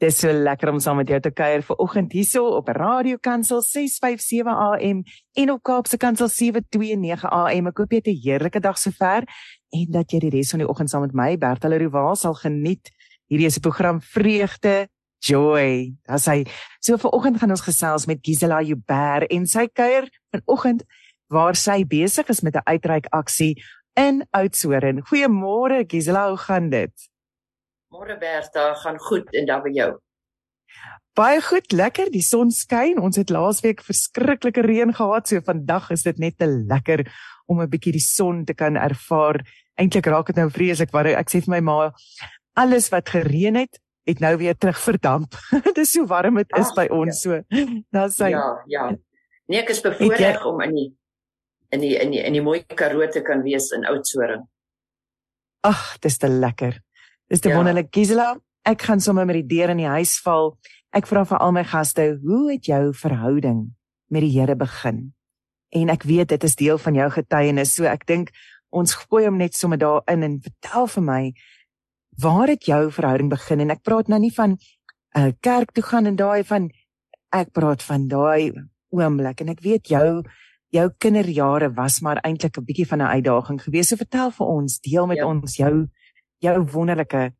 Dis so lekker om saam met jou te kuier vir oggend hierso op Radio Kansel 657 AM en op Kaapse Kansel 729 AM. Ek hoop jy het 'n heerlike dag sover en dat jy die res van die oggend saam met my Bertha Leroux sal geniet. Hierdie is 'n program Vreugde Joy. As hy so vir oggend gaan ons gesels met Gisela Joubert en sy kuier vanoggend waar sy besig is met 'n uitreik aksie in Oudtshoorn. Goeiemôre Gisela, hoe gaan dit? Môre Bertha, gaan goed en dan by jou. Baie goed, lekker. Die son skyn. Ons het laasweek verskriklike reën gehad, so vandag is dit net te lekker om 'n bietjie die son te kan ervaar. Eintlik raak dit nou vreeslik waar ek sê vir my ma alles wat gereën het, het nou weer terug verdamp. dit is so warm dit is Ach, by ons ja. so. Dan sê Ja, ja. Nee, ek is bevoorreg om in die in die in die in die mooi Karoo te kan wees in Oudtshoorn. Ag, dis te lekker. Dis te ja. wonderlik Gisela. Ek gaan sommer met die deur in die huis val. Ek vra vir al my gaste, hoe het jou verhouding met die Here begin? En ek weet dit is deel van jou getuienis, so ek dink ons gooi hom net sommer daarin en vertel vir my waar het jou verhouding begin? En ek praat nou nie van 'n uh, eh, kerk toe gaan en daai van ek praat van daai oomblik en ek weet jou jou kinderjare was maar eintlik 'n bietjie van 'n uitdaging geweest. So vertel vir ons, deel met ja. ons jou jou wonderlike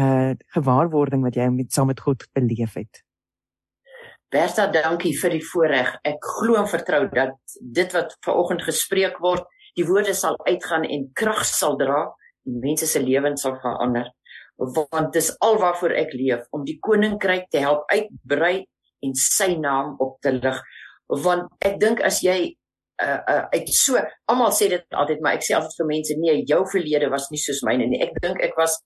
uh gewaarwording wat jy met saam met God beleef het. Bertha, dankie vir die voorreg. Ek glo en vertrou dat dit wat vanoggend gespreek word, die woorde sal uitgaan en krag sal dra, en mense se lewens sal verander. Want dis alwaarvoor ek leef om die koninkryk te help uitbrei en sy naam op te lig. Want ek dink as jy uh uh ek so almal sê dit altyd maar ek sê altyd vir mense nee jou verlede was nie soos myne nie. Ek dink ek was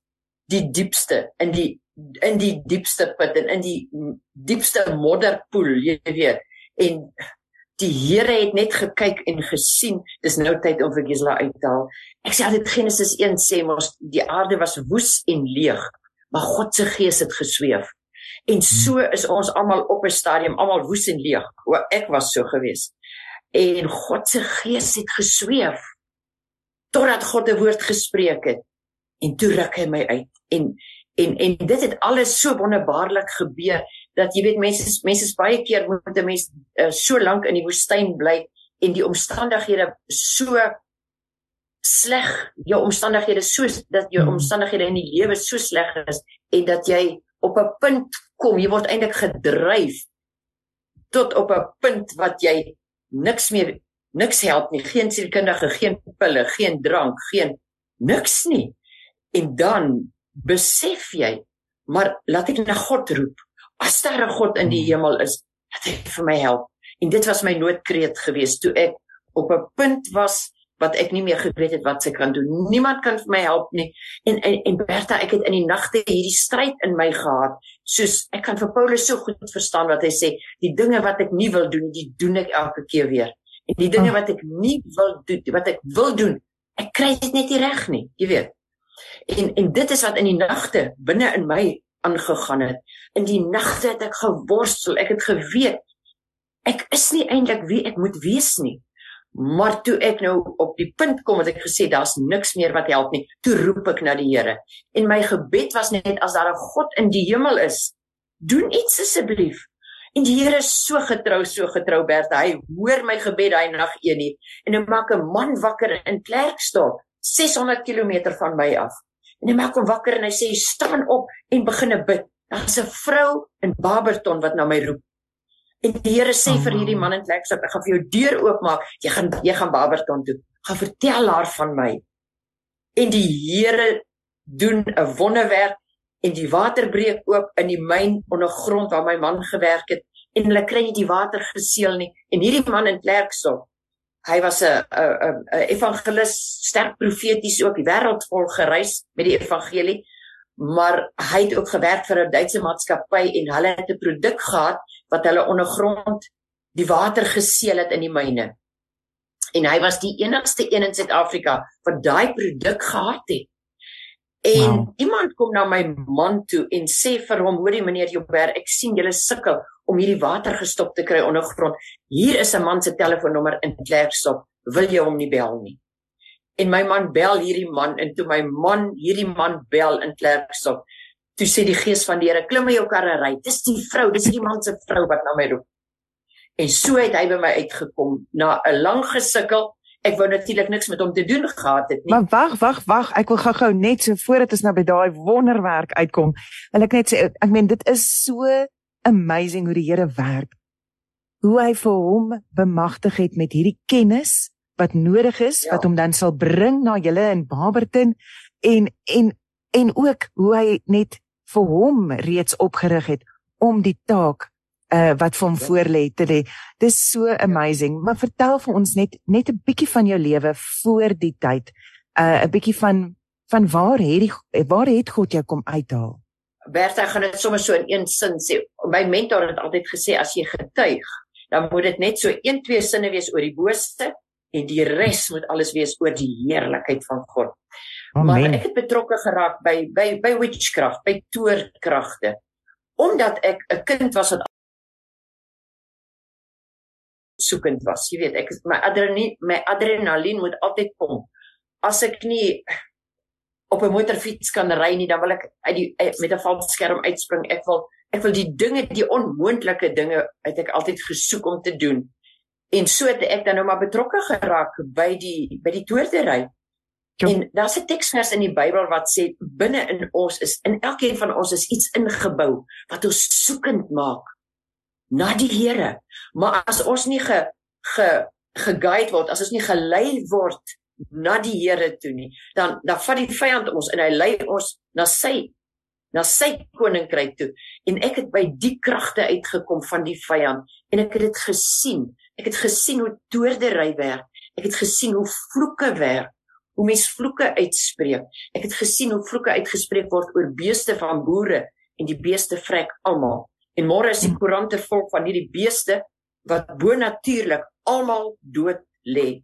die diepste in die in die diepste put en in die diepste modderpoel jy weet. En die Here het net gekyk en gesien dis nou tyd om vir Gisela uit te haal. Ek sê altyd Genesis 1 sê mos die aarde was woes en leeg maar God se gees het gesweef. En so is ons almal op 'n stadium almal woes en leeg. O ek was so geweest en God se gees het gesweef totdat God 'n woord gespreek het en toe ruk hy my uit en en en dit het alles so wonderbaarlik gebeur dat jy weet mense mense is baie keer moet 'n mens uh, so lank in die woestyn bly en die omstandighede so sleg jou omstandighede so dat jou hmm. omstandighede in die lewe so sleg is en dat jy op 'n punt kom jy word eintlik gedryf tot op 'n punt wat jy niks meer niks help nie, geen sielkundige, geen pille, geen drank, geen niks nie. En dan besef jy, maar laat ek na God roep. As daar 'n God in die hmm. hemel is, dat hy vir my help. En dit was my noodkreet geweest toe ek op 'n punt was wat ek nie meer geweet het wat ek kan doen. Niemand kan vir my help nie. En en, en Bertha, ek het in die nagte hierdie stryd in my gehad. Soos ek kan vir Paulus so goed verstaan wat hy sê, die dinge wat ek nie wil doen, die doen ek elke keer weer. En die dinge ah. wat ek nie wil doen, wat ek wil doen, ek kry dit net nie reg nie, jy weet. En en dit is wat in die nagte binne in my aangegaan het. In die nagte het ek geworstel, ek het geweet ek is nie eintlik wie ek moet wees nie. Maar toe ek nou op die punt kom wat ek gesê daar's niks meer wat help nie, toe roep ek na die Here. En my gebed was net as daar 'n God in die hemel is, doen iets asseblief. En die Here is so getrou, so getrou Bert. Hy hoor my gebed daai nag 1 uur en hy maak 'n man wakker in Klerksdorp, 600 km van my af. En hy maak hom wakker en hy sê staan op en begin bid. Daar's 'n vrou in Barberton wat na my roep. En die Here sê vir hierdie man in Klerksdorp, ek gaan vir jou deur oopmaak. Jy gaan jy gaan Barberton toe. Gaan vertel haar van my. En die Here doen 'n wonderwerk en die water breek oop in die myn ondergrond waar my man gewerk het en hulle kry nie die water geseël nie. En hierdie man in Klerksdorp, hy was 'n 'n 'n evangelis, sterk profeties ook, die wêreld vol gereis met die evangelie maar hy het ook gewerk vir 'n Duitse maatskappy en hulle het 'n produk gehad wat hulle ondergrond die water geseël het in die myne. En hy was die enigste een in Suid-Afrika wat daai produk gehad het. En wow. iemand kom na my man toe en sê vir hom: "Hoorie meneer Joubert, ek sien julle sukkel om hierdie water gestop te kry ondergrond. Hier is 'n man se telefoonnommer in Klerksdorp. Wil jy hom nie bel nie?" En my man bel hierdie man en toe my man hierdie man bel in Klerksdorp, Toe sê die gees van die Here, klim in jou karre ry. Dis die vrou, dis die man se vrou wat na my roep. En so het hy by my uitgekom na 'n lang gesukkel. Ek wou natuurlik niks met hom te doen gehad het nie. Maar wag, wag, wag, ek wil gou-gou net so voordat ons nou by daai wonderwerk uitkom. Wil ek net sê ek meen dit is so amazing hoe die Here werk. Hoe hy vir hom bemagtig het met hierdie kennis wat nodig is ja. wat hom dan sal bring na julle in Barberton en en en ook hoe hy net vir hom reeds opgerig het om die taak uh wat vir hom ja. voor lê te lê. Dis so ja. amazing. Maar vertel vir ons net net 'n bietjie van jou lewe voor die tyd. Uh 'n bietjie van van waar het die waar het God jou kom uithaal? Bertha gaan dit sommer so in een sin sê. My mentor het altyd gesê as jy getuig, dan moet dit net so 1 2 sinne wees oor die booste en die res moet alles wees oor die heerlikheid van God. Amen. Maar ek het betrokke geraak by by by witchcraft, by toorkragte. Omdat ek 'n kind was wat soekend was. Jy weet, ek my adrenalien my adrenalien moet altyd kom. As ek nie op 'n motorfiets kan ry nie, dan wil ek uit die met 'n valskerm uitspring. Ek wil ek wil die dinge, die onmoontlike dinge uit ek altyd gesoek om te doen. En so het ek dan nou maar betrokke geraak by die by die toordery. Ja. En daar's 'n teksvers in die Bybel wat sê binne in ons is in elkeen van ons is iets ingebou wat ons soekend maak na die Here. Maar as ons nie ge ge geguide word, as ons nie gelei word na die Here toe nie, dan dan vat die vyand ons en hy lei ons na sy na sy koninkryk toe. En ek het by die kragte uitgekom van die vyand en ek het dit gesien. Ek het gesien hoe toordery werk. Ek het gesien hoe vloeke werk. Hoe mens vloeke uitspreek. Ek het gesien hoe vloeke uitgespreek word oor beeste van boere en die beeste vrek almal. En môre is die hmm. koerante vol van hierdie beeste wat bonatuurlik almal dood lê.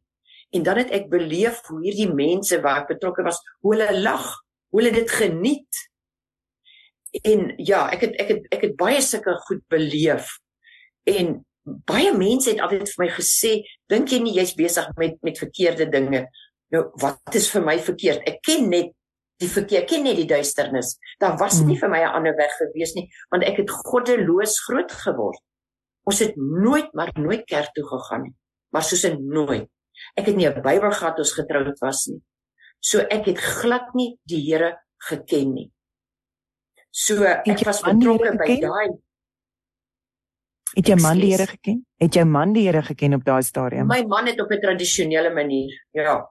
En dan het ek beleef hoe hierdie mense waar ek betrokke was, hoe hulle lag, hoe hulle dit geniet. En ja, ek het ek het ek het baie sulke goed beleef. En baie mense het altyd vir my gesê, dink jy nie jy's besig met met verkeerde dinge? Nou, wat is vir my verkeerd? Ek ken net die verkeer, ken net die duisternis. Daar was nie hmm. vir my 'n ander weg gewees nie, want ek het goddeloos groot geword. Ons het nooit maar nooit kerk toe gegaan nie. Maar soos 'n nooit. Ek het nie 'n Bybel gehad as getroud was nie. So ek het glad nie die Here geken nie. So ek was betrokke by daai Het jou man die Here geken? Het jou man die Here geken op daai stadium? My man het op 'n tradisionele manier, ja,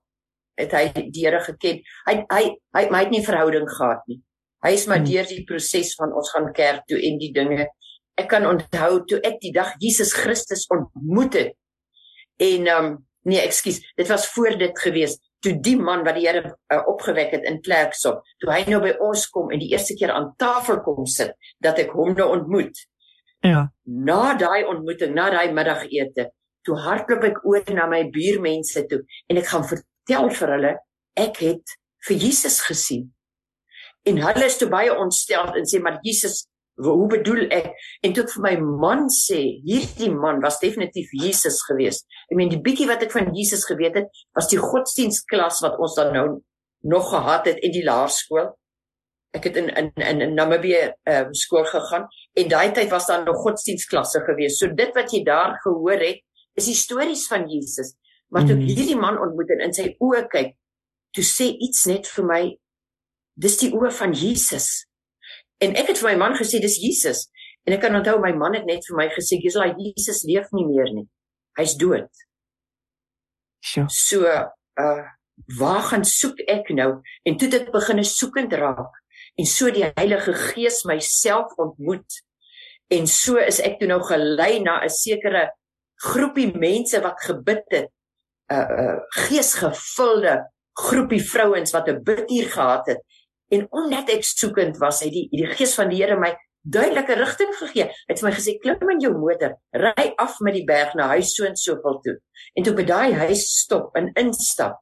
het hy die Here geken. Hy hy hy hy het nie verhouding gehad nie. Hy is maar hmm. deur die proses van ons gaan kerk toe en die dinge. Ek kan onthou toe ek die dag Jesus Christus ontmoet het. En ehm um, nee, ekskuus, dit was voor dit gewees toe die man wat die Here uh, opgewek het in Klerksdorp, toe hy nou by ons kom en die eerste keer aan tafel kom sit dat ek hom nou ontmoet. Ja. Na daai ontmoeting, na daai middagete, toe hardloop ek oor na my buurmense toe en ek gaan vertel vir hulle ek het vir Jesus gesien. En hulle is toe baie ontstel en sê maar Jesus, hoe bedoel ek? En toe ek vir my man sê, hierdie man was definitief Jesus gewees. Ek meen die bietjie wat ek van Jesus geweet het, was die godsdienstklas wat ons dan nou nog gehad het in die laerskool. Ek het in in in, in Namibië uh, skool gegaan en daai tyd was daar nog godsdienstklasse gewees. So dit wat jy daar gehoor het, is die stories van Jesus. Maar toe ek mm. hierdie man ontmoet en in sy oë kyk, toe sê iets net vir my dis die oë van Jesus. En ek het vir my man gesê dis Jesus. En ek kan onthou my man het net vir my gesê jy's like Jesus leef nie meer nie. Hy's dood. Sjoe. So uh waar gaan soek ek nou? En toe dit begine soekend raak en so die Heilige Gees myself ontmoet. En so is ek toe nou gelei na 'n sekere groepie mense wat gebid het 'n uh, uh, geesgevulde groepie vrouens wat 'n biduur gehad het en omdat ek soekend was, het die die gees van die Here my duidelike rigting gegee. Hy het vir my gesê klim in jou motor, ry af met die berg na huis so en soveel toe. En toe by daai huis stop en instap.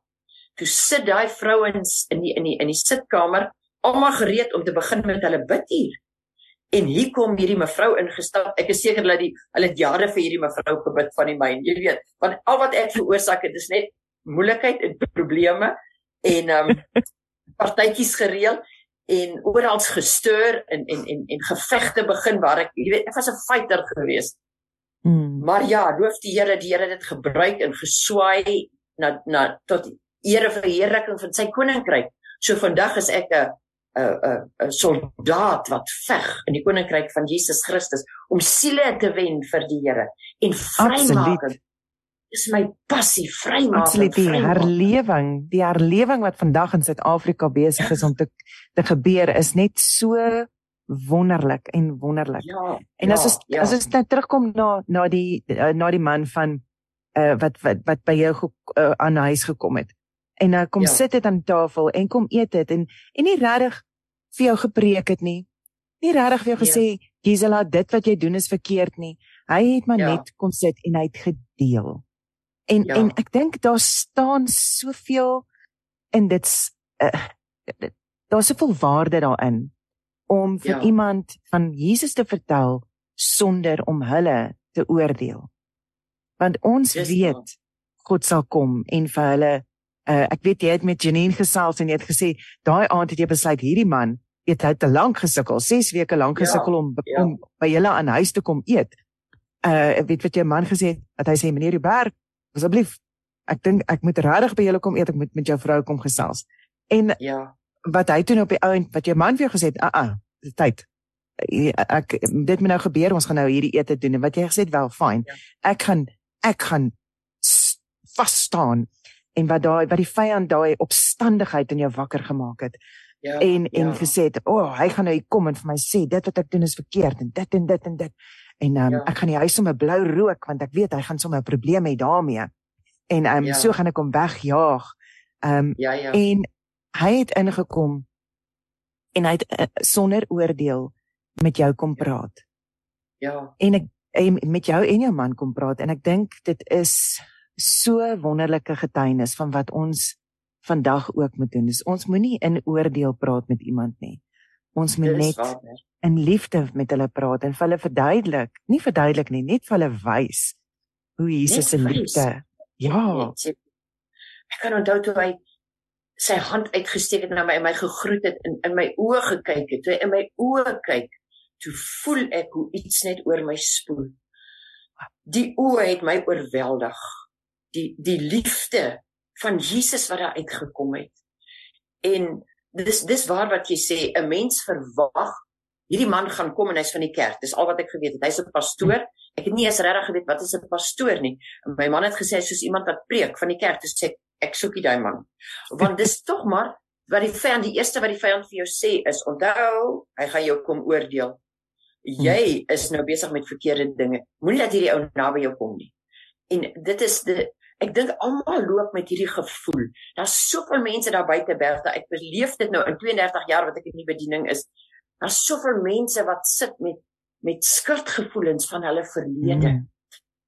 Toe sit daai vrouens in die in die in die sitkamer almal gereed om te begin met hulle biduur. En hier kom hierdie mevrou ingestap. Ek is seker dat die hulle het jare vir hierdie mevrou gebid van die myn. Jy weet, want al wat ek veroorsaak het is net moeilikheid en probleme en ehm um, partytjies gereël en oral gestuur en en en en gevegte begin waar ek jy weet ek was 'n fighter geweest. Mm. Maar ja, loof die Here, die Here het dit gebruik en geswaai na na tot ere verheerliking van sy koninkryk. So vandag is ek 'n 'n 'n soldaat wat veg in die koninkryk van Jesus Christus om siele te wen vir die Here en vrymaak is my passie vrymaak. Absoluut die herlewing, die herlewing wat vandag in Suid-Afrika besig is om te te gebeur is net so wonderlik en wonderlik. Ja, en as ons ja, as ons nou terugkom na na die eh, na die man van uh wat wat wat by jou uh, aan huis gekom het. En nou uh, kom ja. sit dit aan tafel en kom eet dit en en nie regtig vir jou gepreek het nie. Nie regtig vir jou gesê ja. Gisela dit wat jy doen is verkeerd nie. Hy het maar ja. net kom sit en hy het gedeel. En ja. en ek dink daar staan soveel in dit uh, daar's soveel waarde daarin om vir ja. iemand van Jesus te vertel sonder om hulle te oordeel. Want ons yes, weet man. God sal kom en vir hulle uh, ek weet jy het met Janine gesels en jy het gesê daai aand het jy besluit hierdie man het hy te lank gesukkel, 6 weke lank ja, gesukkel om, ja. om by julle aan huis te kom eet. Uh ek weet wat jy man gesê het, dat hy sê meneer Rubberg asseblief ek dink ek moet regtig by julle kom eet ek moet met jou vrou kom gesels. En ja. wat hy toe nou op die ou en wat jou man vir jou gesê het a a dis tyd. Ek dit moet nou gebeur ons gaan nou hierdie ete doen. En wat jy gesê het wel fyn ja. ek gaan ek gaan vas staan. En wat daai wat die vyand daai opstandigheid in jou wakker gemaak het ja, en en ja. gesê het o oh, hy gaan nou hier kom en vir my sê dit wat ek doen is verkeerd en dit en dit en dit en um, ja. ek gaan die huis sommer blou rook want ek weet hy gaan sommer 'n probleem hê daarmee. En um, ja. so gaan ek hom wegjaag. Um, ja, ja. en hy het ingekom en hy het uh, sonder oordeel met jou kom praat. Ja. En ek en met jou en jou man kom praat en ek dink dit is so wonderlike getuienis van wat ons vandag ook moet doen. Dis ons moenie in oordeel praat met iemand nie. Ons moet net in liefde met hulle praat en vir hulle verduidelik, nie verduidelik nie, net vir hulle wys hoe Jesus se liefde. Ja. Ek kan onthou toe hy sy hand uitgesteek het na my en my gegroet het en in my oë gekyk het. Toe in my oë kyk, toe voel ek hoe iets net oor my spoel. Die oë het my oorweldig. Die die liefde van Jesus wat daar uitgekom het. En dis dis waar wat jy sê 'n mens verwag hierdie man gaan kom en hy's van die kerk. Dis al wat ek geweet het. Hy's 'n pastoor. Ek het nie eens regtig geweet wat is 'n pastoor nie. My man het gesê hy's soos iemand wat preek van die kerk. Dis sê ek soek die daai man. Want dis tog maar wat die vyand die eerste wat die vyand vir jou sê is onthou, hy gaan jou kom oordeel. Jy is nou besig met verkeerde dinge. Moenie dat hierdie ou naby jou kom nie. En dit is die Ek dink almal loop met hierdie gevoel. Daar's soveel mense daar buite Bertha. Ek beleef dit nou in 32 jaar wat ek in die bediening is. Daar's soveel mense wat sit met met skuldgevoelens van hulle verlede. Mm.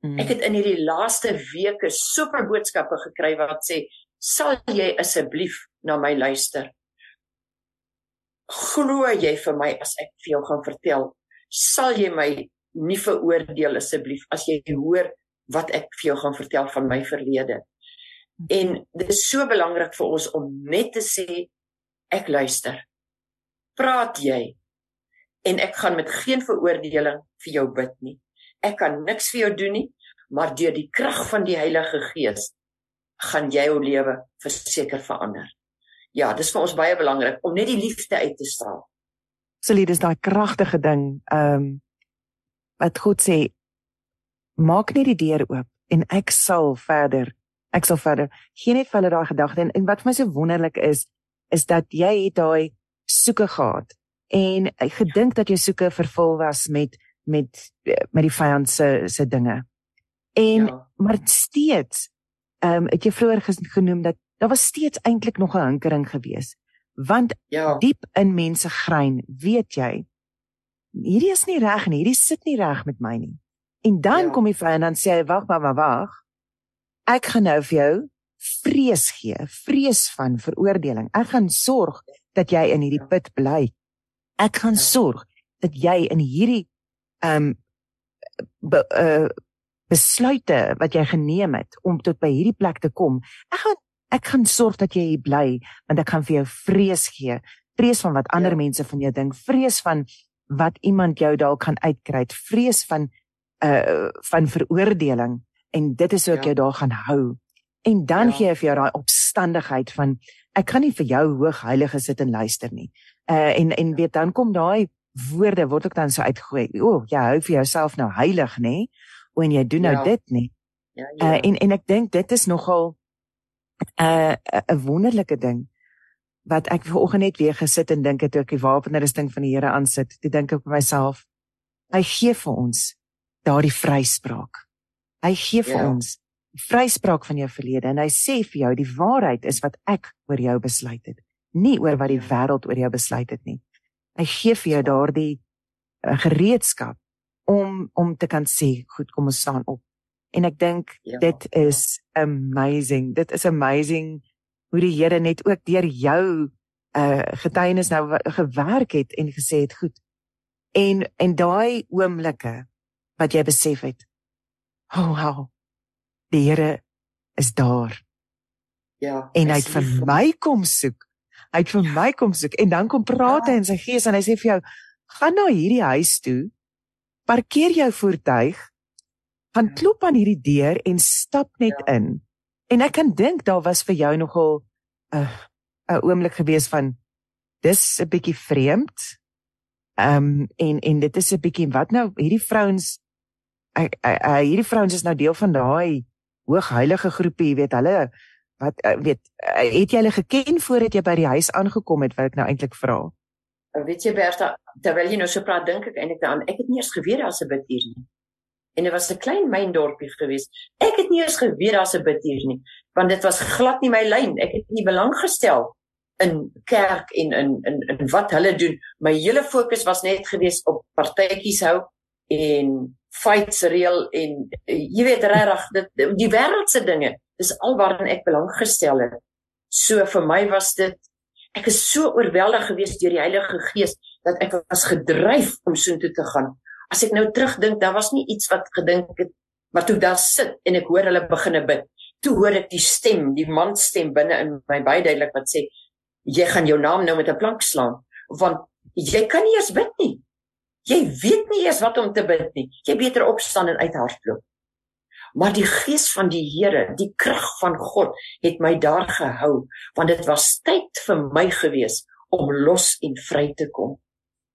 Mm. Ek het in hierdie laaste weke soveel boodskappe gekry wat sê, "Sal jy asseblief na my luister?" Glo jy vir my as ek vir jou gaan vertel? Sal jy my nie veroordeel asseblief as jy hoor wat ek vir jou gaan vertel van my verlede. En dit is so belangrik vir ons om net te sê ek luister. Praat jy en ek gaan met geen veroordeling vir jou bid nie. Ek kan niks vir jou doen nie, maar deur die krag van die Heilige Gees gaan jy jou lewe verseker verander. Ja, dis vir ons baie belangrik om net die liefde uit te straal. Absoluut, dis daai kragtige ding. Ehm um, wat God sê, maak net die deur oop en ek sal verder ek sal verder geen net vir hulle daai gedagte en, en wat vir my so wonderlik is is dat jy het daai soeke gehad en gedink dat jou soeke vervul was met met met die vyand se se dinge en ja. maar steeds ehm um, het jy vroeër genoem dat daar was steeds eintlik nog 'n hinkering gewees want ja. diep in mense grein weet jy hierdie is nie reg nie hierdie sit nie reg met my nie En dan ja. kom die vrou en dan sê hy wag maar wag wag. Ek gaan nou vir jou vrees gee, vrees van veroordeling. Ek gaan sorg dat jy in hierdie ja. put bly. Ek gaan ja. sorg dat jy in hierdie ehm um, be, uh, besluite wat jy geneem het om tot by hierdie plek te kom. Ek gaan ek gaan sorg dat jy hier bly want ek gaan vir jou vrees gee vrees van wat ander ja. mense van jou dink, vrees van wat iemand jou dalk gaan uitkry, vrees van uh van veroordeling en dit is ek ja. jou daar gaan hou. En dan ja. gee hy vir jou daai opstandigheid van ek gaan nie vir jou hoog heilige sit en luister nie. Uh en en weet dan kom daai woorde word ook dan so uitgegooi. O, oh, jy hou vir jouself nou heilig, nê? O en jy doen nou ja. dit nie. Ja, ja. Uh en en ek dink dit is nogal 'n uh, 'n wonderlike ding wat ek vanoggend net weer gesit en dink het toe ek die wapenrusting van die Here aansit. Toe dink ek vir myself, hy gee vir ons daardie vryspraak. Hy gee vir ja. ons vryspraak van jou verlede en hy sê vir jou die waarheid is wat ek oor jou besluit het, nie oor wat die ja. wêreld oor jou besluit het nie. Hy gee vir jou daardie uh, gereedskap om om te kan sê, goed, kom ons staan op. En ek dink ja. dit is amazing. Dit is amazing hoe die Here net ook deur jou uh getuienis nou gewerk het en gesê het, goed. En en daai oomblikke wat jy besef het. Oh wow die Here is daar. Ja. En hy het vir my kom soek. Hy het vir ja. my kom soek en dan kom praat ja. hy in sy gees en hy sê vir jou, gaan na hierdie huis toe. Parkeer jou voertuig. Gaan ja. klop aan hierdie deur en stap net ja. in. En ek kan dink daar was vir jou nogal 'n uh, 'n oomblik gewees van dis 'n bietjie vreemd. Ehm um, en en dit is 'n bietjie wat nou hierdie vrouens uh, uh, uh, hierdie vrouens is nou deel van daai hoogheilige groepie, weet hulle wat uh, weet uh, het jy hulle geken voordat jy by die huis aangekom het wat ek nou eintlik vra? Uh, weet jy Bertha, terwyl jy nou so praat dink ek eintlik daaraan, ek het nie eens geweet daar's 'n bid hier nie. En dit was 'n klein myndorpie geweest. Ek het nie eens geweet daar's 'n bid hier nie, want dit was glad nie my lyn. Ek het nie belang gestel in kerk en in in in wat hulle doen. My hele fokus was net geweest op partytjies hou en fights reël en uh, jy weet regtig dit die wêreldse dinge is alwaarin ek belang gestel het. So vir my was dit ek is so oorweldig geweest deur die Heilige Gees dat ek was gedryf om soontoe te gaan. As ek nou terugdink, daar was nie iets wat gedink het maar toe daar sit en ek hoor hulle begine bid. Toe hoor ek die stem, die man stem binne in my baie duidelik wat sê jy gaan jou naam nou met 'n plank slaan want jy kan nie eens bid nie. Jy weet nie eers wat om te bid nie. Jy beter opstaan en uithardloop. Maar die gees van die Here, die krag van God het my daar gehou want dit was tyd vir my gewees om los en vry te kom.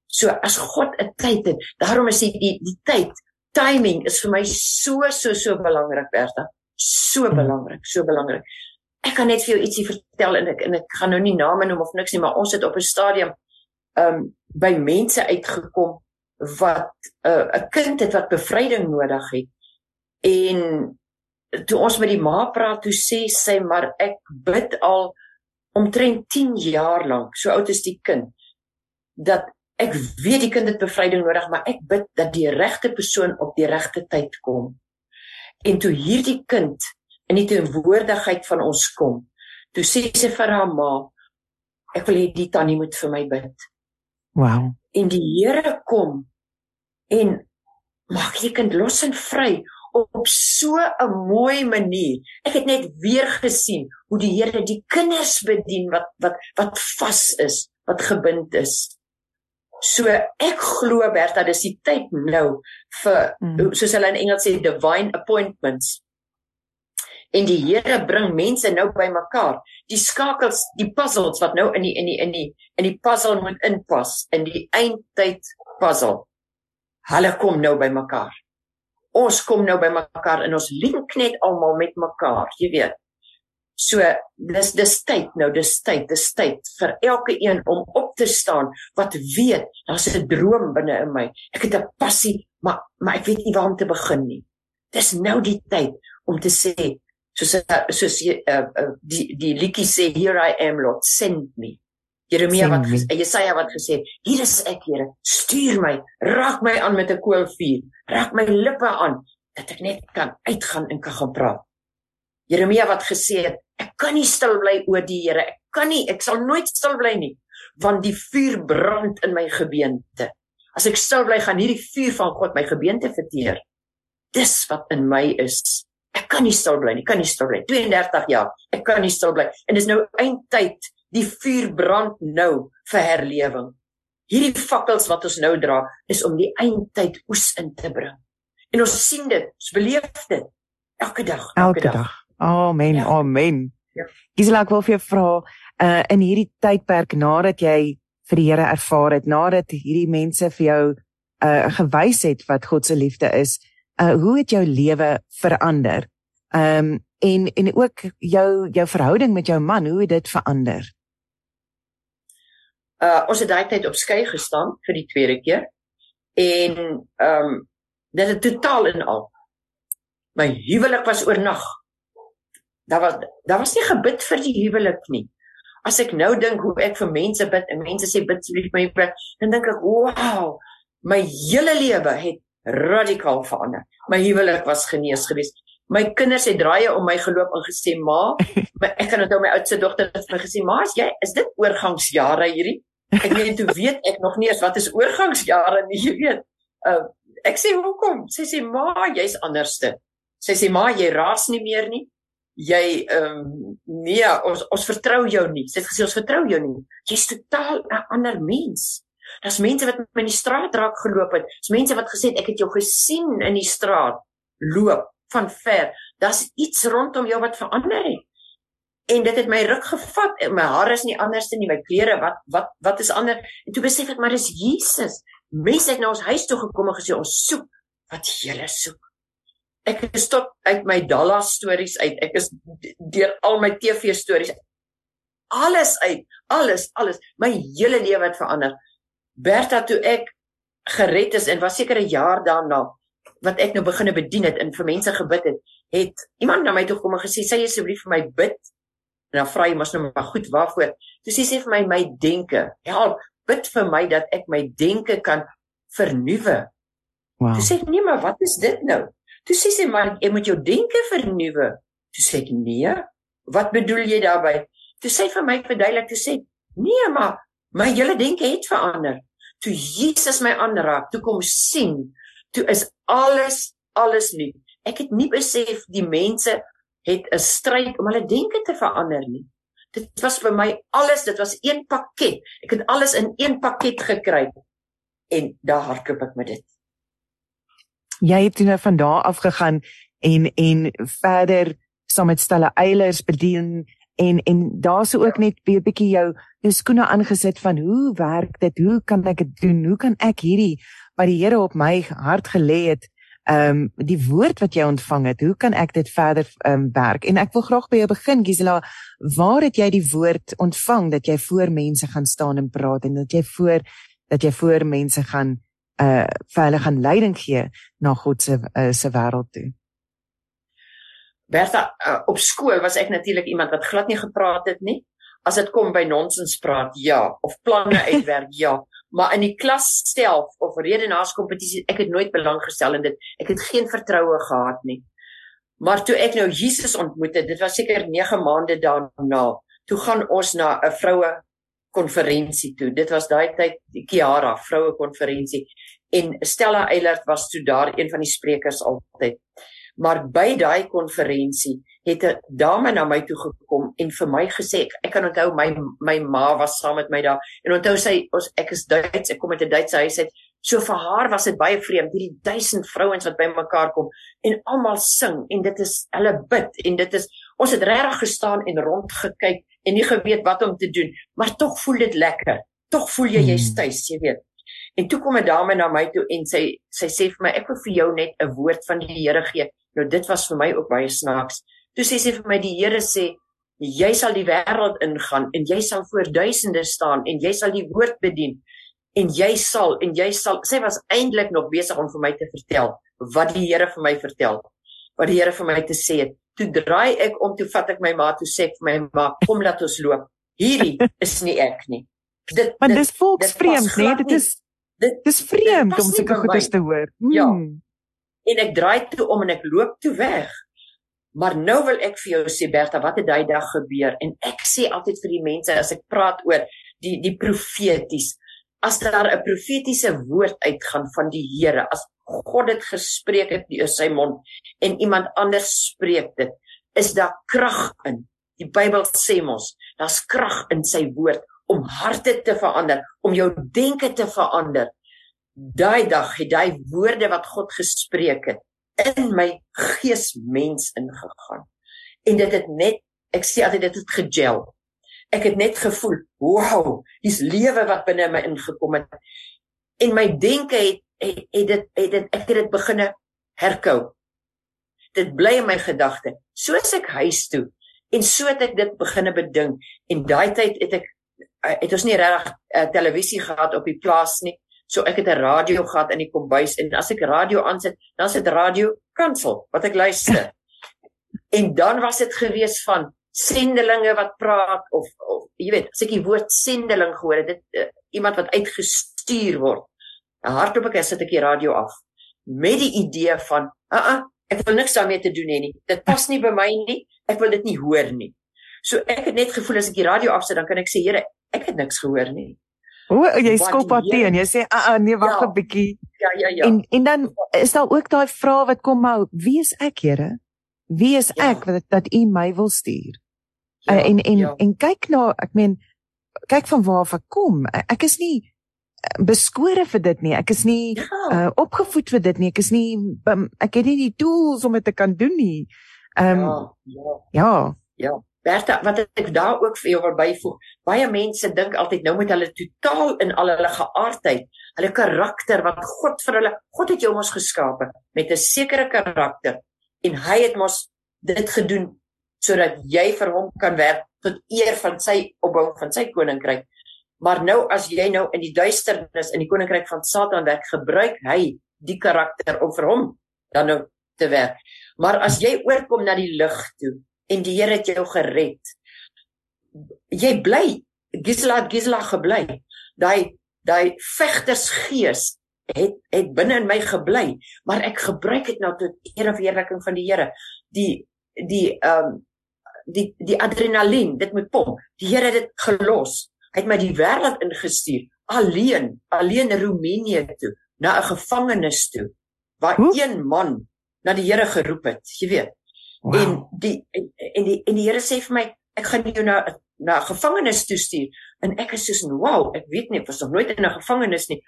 So as God 'n tyd het, daarom is die die, die tyd, timing is vir my so so so belangrik, Bertha. So hmm. belangrik, so belangrik. Ek kan net vir jou ietsie vertel en ek en ek gaan nou nie name noem of niks nie, maar ons het op 'n stadium um by mense uitgekom wat 'n uh, 'n kind het wat bevryding nodig het. En toe ons met die ma praat, toe sê sy maar ek bid al omtrent 10 jaar lank, so oud is die kind, dat ek weet die kind het bevryding nodig, maar ek bid dat die regte persoon op die regte tyd kom. En toe hierdie kind in die teenwoordigheid van ons kom, toe sê sy vir haar ma, ek wil hê die tannie moet vir my bid. Wow. En die Here kom en maak jy kind los en vry op so 'n mooi manier. Ek het net weer gesien hoe die Here die kinders bedien wat wat wat vas is, wat gebind is. So ek glo Bertha, dis die tyd nou vir mm. soos hulle in Engels sê divine appointments. En die Here bring mense nou bymekaar. Die skakels, die puzzles wat nou in die in die in die in die puzzle moet inpas in die eindtyd puzzle. Hulle kom nou by mekaar. Ons kom nou by mekaar en ons link net almal met mekaar, jy weet. So dis dis tyd nou, dis tyd, dis tyd vir elke een om op te staan wat weet daar's 'n droom binne in my. Ek het 'n passie, maar maar ek weet nie waar om te begin nie. Dis nou die tyd om te sê soos soos uh, uh, die die liedjie sê here I am Lord send me. Jeremia wat Jesaja wat gesê het, hier is ek Here, stuur my, raak my aan met 'n koolvuur, raak my lippe aan dat ek net kan uitgaan en kan gaan praat. Jeremia wat gesê het, ek kan nie stil bly oor die Here, ek kan nie, ek sal nooit stil bly nie, want die vuur brand in my gebeente. As ek stil bly, gaan hierdie vuur van God my gebeente verteer. Dis wat in my is. Ek kan nie stil bly nie, kan nie stil bly. 32 jaar, ek kan nie stil bly. En dis nou eindtyd Die vuur brand nou vir herlewing. Hierdie fakkels wat ons nou dra, is om die eindtyd oes in te bring. En ons sien dit, ons beleef dit elke dag, elke, elke dag. dag. Amen. Ja. Amen. Ja. Gisela, ek wil vir jou vra, uh in hierdie tydperk nadat jy vir die Here ervaar het, nadat hierdie mense vir jou uh gewys het wat God se liefde is, uh hoe het jou lewe verander? Um en en ook jou jou verhouding met jou man, hoe het dit verander? Uh ons het daai tyd op skei gestaan vir die tweede keer. En um dit het totaal en al my huwelik was oornag. Daar was daar was nie gebid vir die huwelik nie. As ek nou dink hoe ek vir mense bid en mense sê bid asseblief my bid, dan dink ek, "Wow, my hele lewe het radikaal verander. My huwelik was genees geweest. My kinders het draaie om my geloop en gesê, "Ma, my, ek kan onthou my oudste dogter het my gesê, "Ma, is jy is dit oorgangsjare hierdie?" Ek weet toe weet ek nog nie eens wat is oorgangsjare nie, jy weet. Uh, ek sê, "Hoekom?" Sy sê, "Ma, jy's anderste." Sy sê maar jy raas nie meer nie. Jy ehm um, nee, ons ons vertrou jou nie. Sy het gesê ons vertrou jou nie. Jy's totaal 'n ander mens. Daar's mense wat met my in die straat raak geloop het. Daar's mense wat gesê het ek het jou gesien in die straat loop van ver. Daar's iets rondom jou wat verander het. En dit het my ruk gevat. My hare is nie anders nie, my klere, wat wat wat is ander? En toe besef ek maar dis Jesus. Mense het na ons huis toe gekom en gesê ons soek wat jy soek ek is tot uit my Dallas stories uit. Ek is deur al my TV stories alles uit, alles, alles. My hele lewe het verander. Bertha toe ek gered is en was seker 'n jaar daarna wat ek nou begine bedien het en vir mense gebid het, het iemand na my toe gekom en gesê, "Sê asseblief vir my bid." En dan vra hy mos nou maar goed, waarvoor? Toe sê sy vir my my denke. Help, bid vir my dat ek my denke kan vernuwe. Wow. Toe sê ek, "Nee, maar wat is dit nou?" Toe sê sy maar jy moet jou denke vernuwe. Toe sê ek nee. Wat bedoel jy daarmee? Toe sê vir my verduidelik toe sê nee maar my hele denke het verander. Toe Jesus my aanraak, toe kom sien, toe is alles alles nuut. Ek het nie besef die mense het 'n stryd om hulle denke te verander nie. Dit was vir my alles, dit was een pakket. Ek het alles in een pakket gekry en daar hardloop ek met dit jy het toe nou van daar af gegaan en en verder saam met Stella Eilers bedien en en daar's ook net weer bietjie jou jou skoene aangesit van hoe werk dit? Hoe kan ek dit doen? Hoe kan ek hierdie wat die Here op my hart gelê het, ehm um, die woord wat jy ontvang het, hoe kan ek dit verder ehm um, werk? En ek wil graag by jou begin Gisela, waar het jy die woord ontvang dat jy voor mense gaan staan en praat en dat jy voor dat jy voor mense gaan uh vir hulle gaan leiding gee na God se uh, se wêreld toe. Bertha, uh, op skool was ek natuurlik iemand wat glad nie gepraat het nie. As dit kom by nonsens praat, ja, of planne uitwerk, ja, maar in die klas self of redenaarskompetisie, ek het nooit belang gestel in dit. Ek het geen vertroue gehad nie. Maar toe ek nou Jesus ontmoet het, dit was seker 9 maande daarna, toe gaan ons na 'n vroue konferensie toe. Dit was daai tyd die Kiara vroue konferensie en Stella Eilert was toe daar een van die sprekers altyd. Maar by daai konferensie het 'n dame na my toe gekom en vir my gesê ek, ek kan onthou my my ma was saam met my daar en onthou sy ons ek is Duits ek kom uit 'n Duitse huis uit so vir haar was dit baie vreemd hierdie duisend vrouens wat bymekaar kom en almal sing en dit is hulle bid en dit is ons het regtig gestaan en rond gekyk en nie geweet wat om te doen maar tog voel dit lekker tog voel jy jy's hmm. tuis jy weet En toe kom 'n dame na my toe en sy sy sê vir my ek wil vir jou net 'n woord van die Here gee. Nou dit was vir my ook baie snaaks. Toe sê sy vir my die Here sê jy sal die wêreld ingaan en jy sal voor duisende staan en jy sal die woord bedien en jy sal en jy sal sy was eintlik nog besig om vir my te vertel wat die Here vir my vertel. Wat die Here vir my te sê het. Toe draai ek om toe vat ek my ma toe sê ek vir my ma kom laat ons loop. Hierdie is nie ek nie. Dit Maar dis volksvreemd, nee, dit is Dit dis vreemd om sulke goeders te hoor. Ja. Hmm. Ja. En ek draai toe om en ek loop toe weg. Maar nou wil ek vir jou sê Bertha, wat het daai dag gebeur? En ek sê altyd vir die mense as ek praat oor die die profeties, as daar 'n profetiese woord uitgaan van die Here, as God dit gespreek het deur sy mond en iemand anders spreek dit, is daar krag in. Die Bybel sê mos, daar's krag in sy woord om harte te verander, om jou denke te verander. Daai dag het daai woorde wat God gespreek het in my gees mens ingegaan. En dit het net, ek sê altyd dit het gegel. Ek het net gevoel, wow, dis lewe wat binne my ingekom het. En my denke het het, het dit het dit ek het dit begine herkou. Dit bly in my gedagte. Soos ek huis toe en so het ek dit begine bedink en daai tyd het ek Eh, het ons nie regtig uh, televisie gehad op die plaas nie. So ek het 'n radio gehad in die kombuis en as ek radio aansit, dan sit radio kansel wat ek luister. en dan was dit gewees van sendelinge wat praat of of jy weet, as ek die woord sendeling gehoor het, dit uh, iemand wat uitgestuur word. Hardop ek sit ek die radio af met die idee van, "Ag, uh -uh, ek wil niks daarmee te doen hê nie. Dit pas nie by my nie. Ek wil dit nie hoor nie." So ek het net gevoel as ek die radio afsit, dan kan ek sê, "Here, ek het niks gehoor nie. O, jy skop haar teen. Jy sê, "Ag, ah, ah, nee, wag 'n ja, bietjie." Ja, ja, ja. En en dan is daar ook daai vraag wat kom maar, wie is ek, Here? Wie is ja. ek dat dat U my wil stuur? Ja, uh, en en ja. en kyk nou, ek meen, kyk van waar ek kom. Ek is nie eh, beskore vir dit nie. Ek is nie ja. uh, opgevoed vir dit nie. Ek is nie um, ek het nie die tools om dit te kan doen nie. Ehm um, ja. Ja. Ja. ja. Bertha, wat ek daar ook vir jou wil byvoeg, baie mense dink altyd nou moet hulle totaal in al hulle geaardheid, hulle karakter wat God vir hulle, God het jou mos geskape met 'n sekere karakter en hy het mos dit gedoen sodat jy vir hom kan werk tot eer van sy opbou van sy koninkryk. Maar nou as jy nou in die duisternis in die koninkryk van Satan werk, gebruik hy die karakter om vir hom dan nou te werk. Maar as jy oorkom na die lig toe, en die Here het jou gered. Jy bly Gisela Gisela gebly. Daai daai vegtersgees het het binne in my gebly, maar ek gebruik dit nou tot eer en verheerliking van die Here. Die die ehm um, die die adrenalien, dit moet pomp. Die Here het dit gelos. Hy het my die wêreld ingestuur alleen, alleen Roemenië toe, na 'n gevangenis toe waar Hoe? een man na die Here geroep het, jy weet. Wow. En die en, die en die Here sê vir my, ek gaan jou na na gevangenis toe stuur. En ek is soos, "Wow, ek weet nie, ek was nog nooit in 'n gevangenis nie."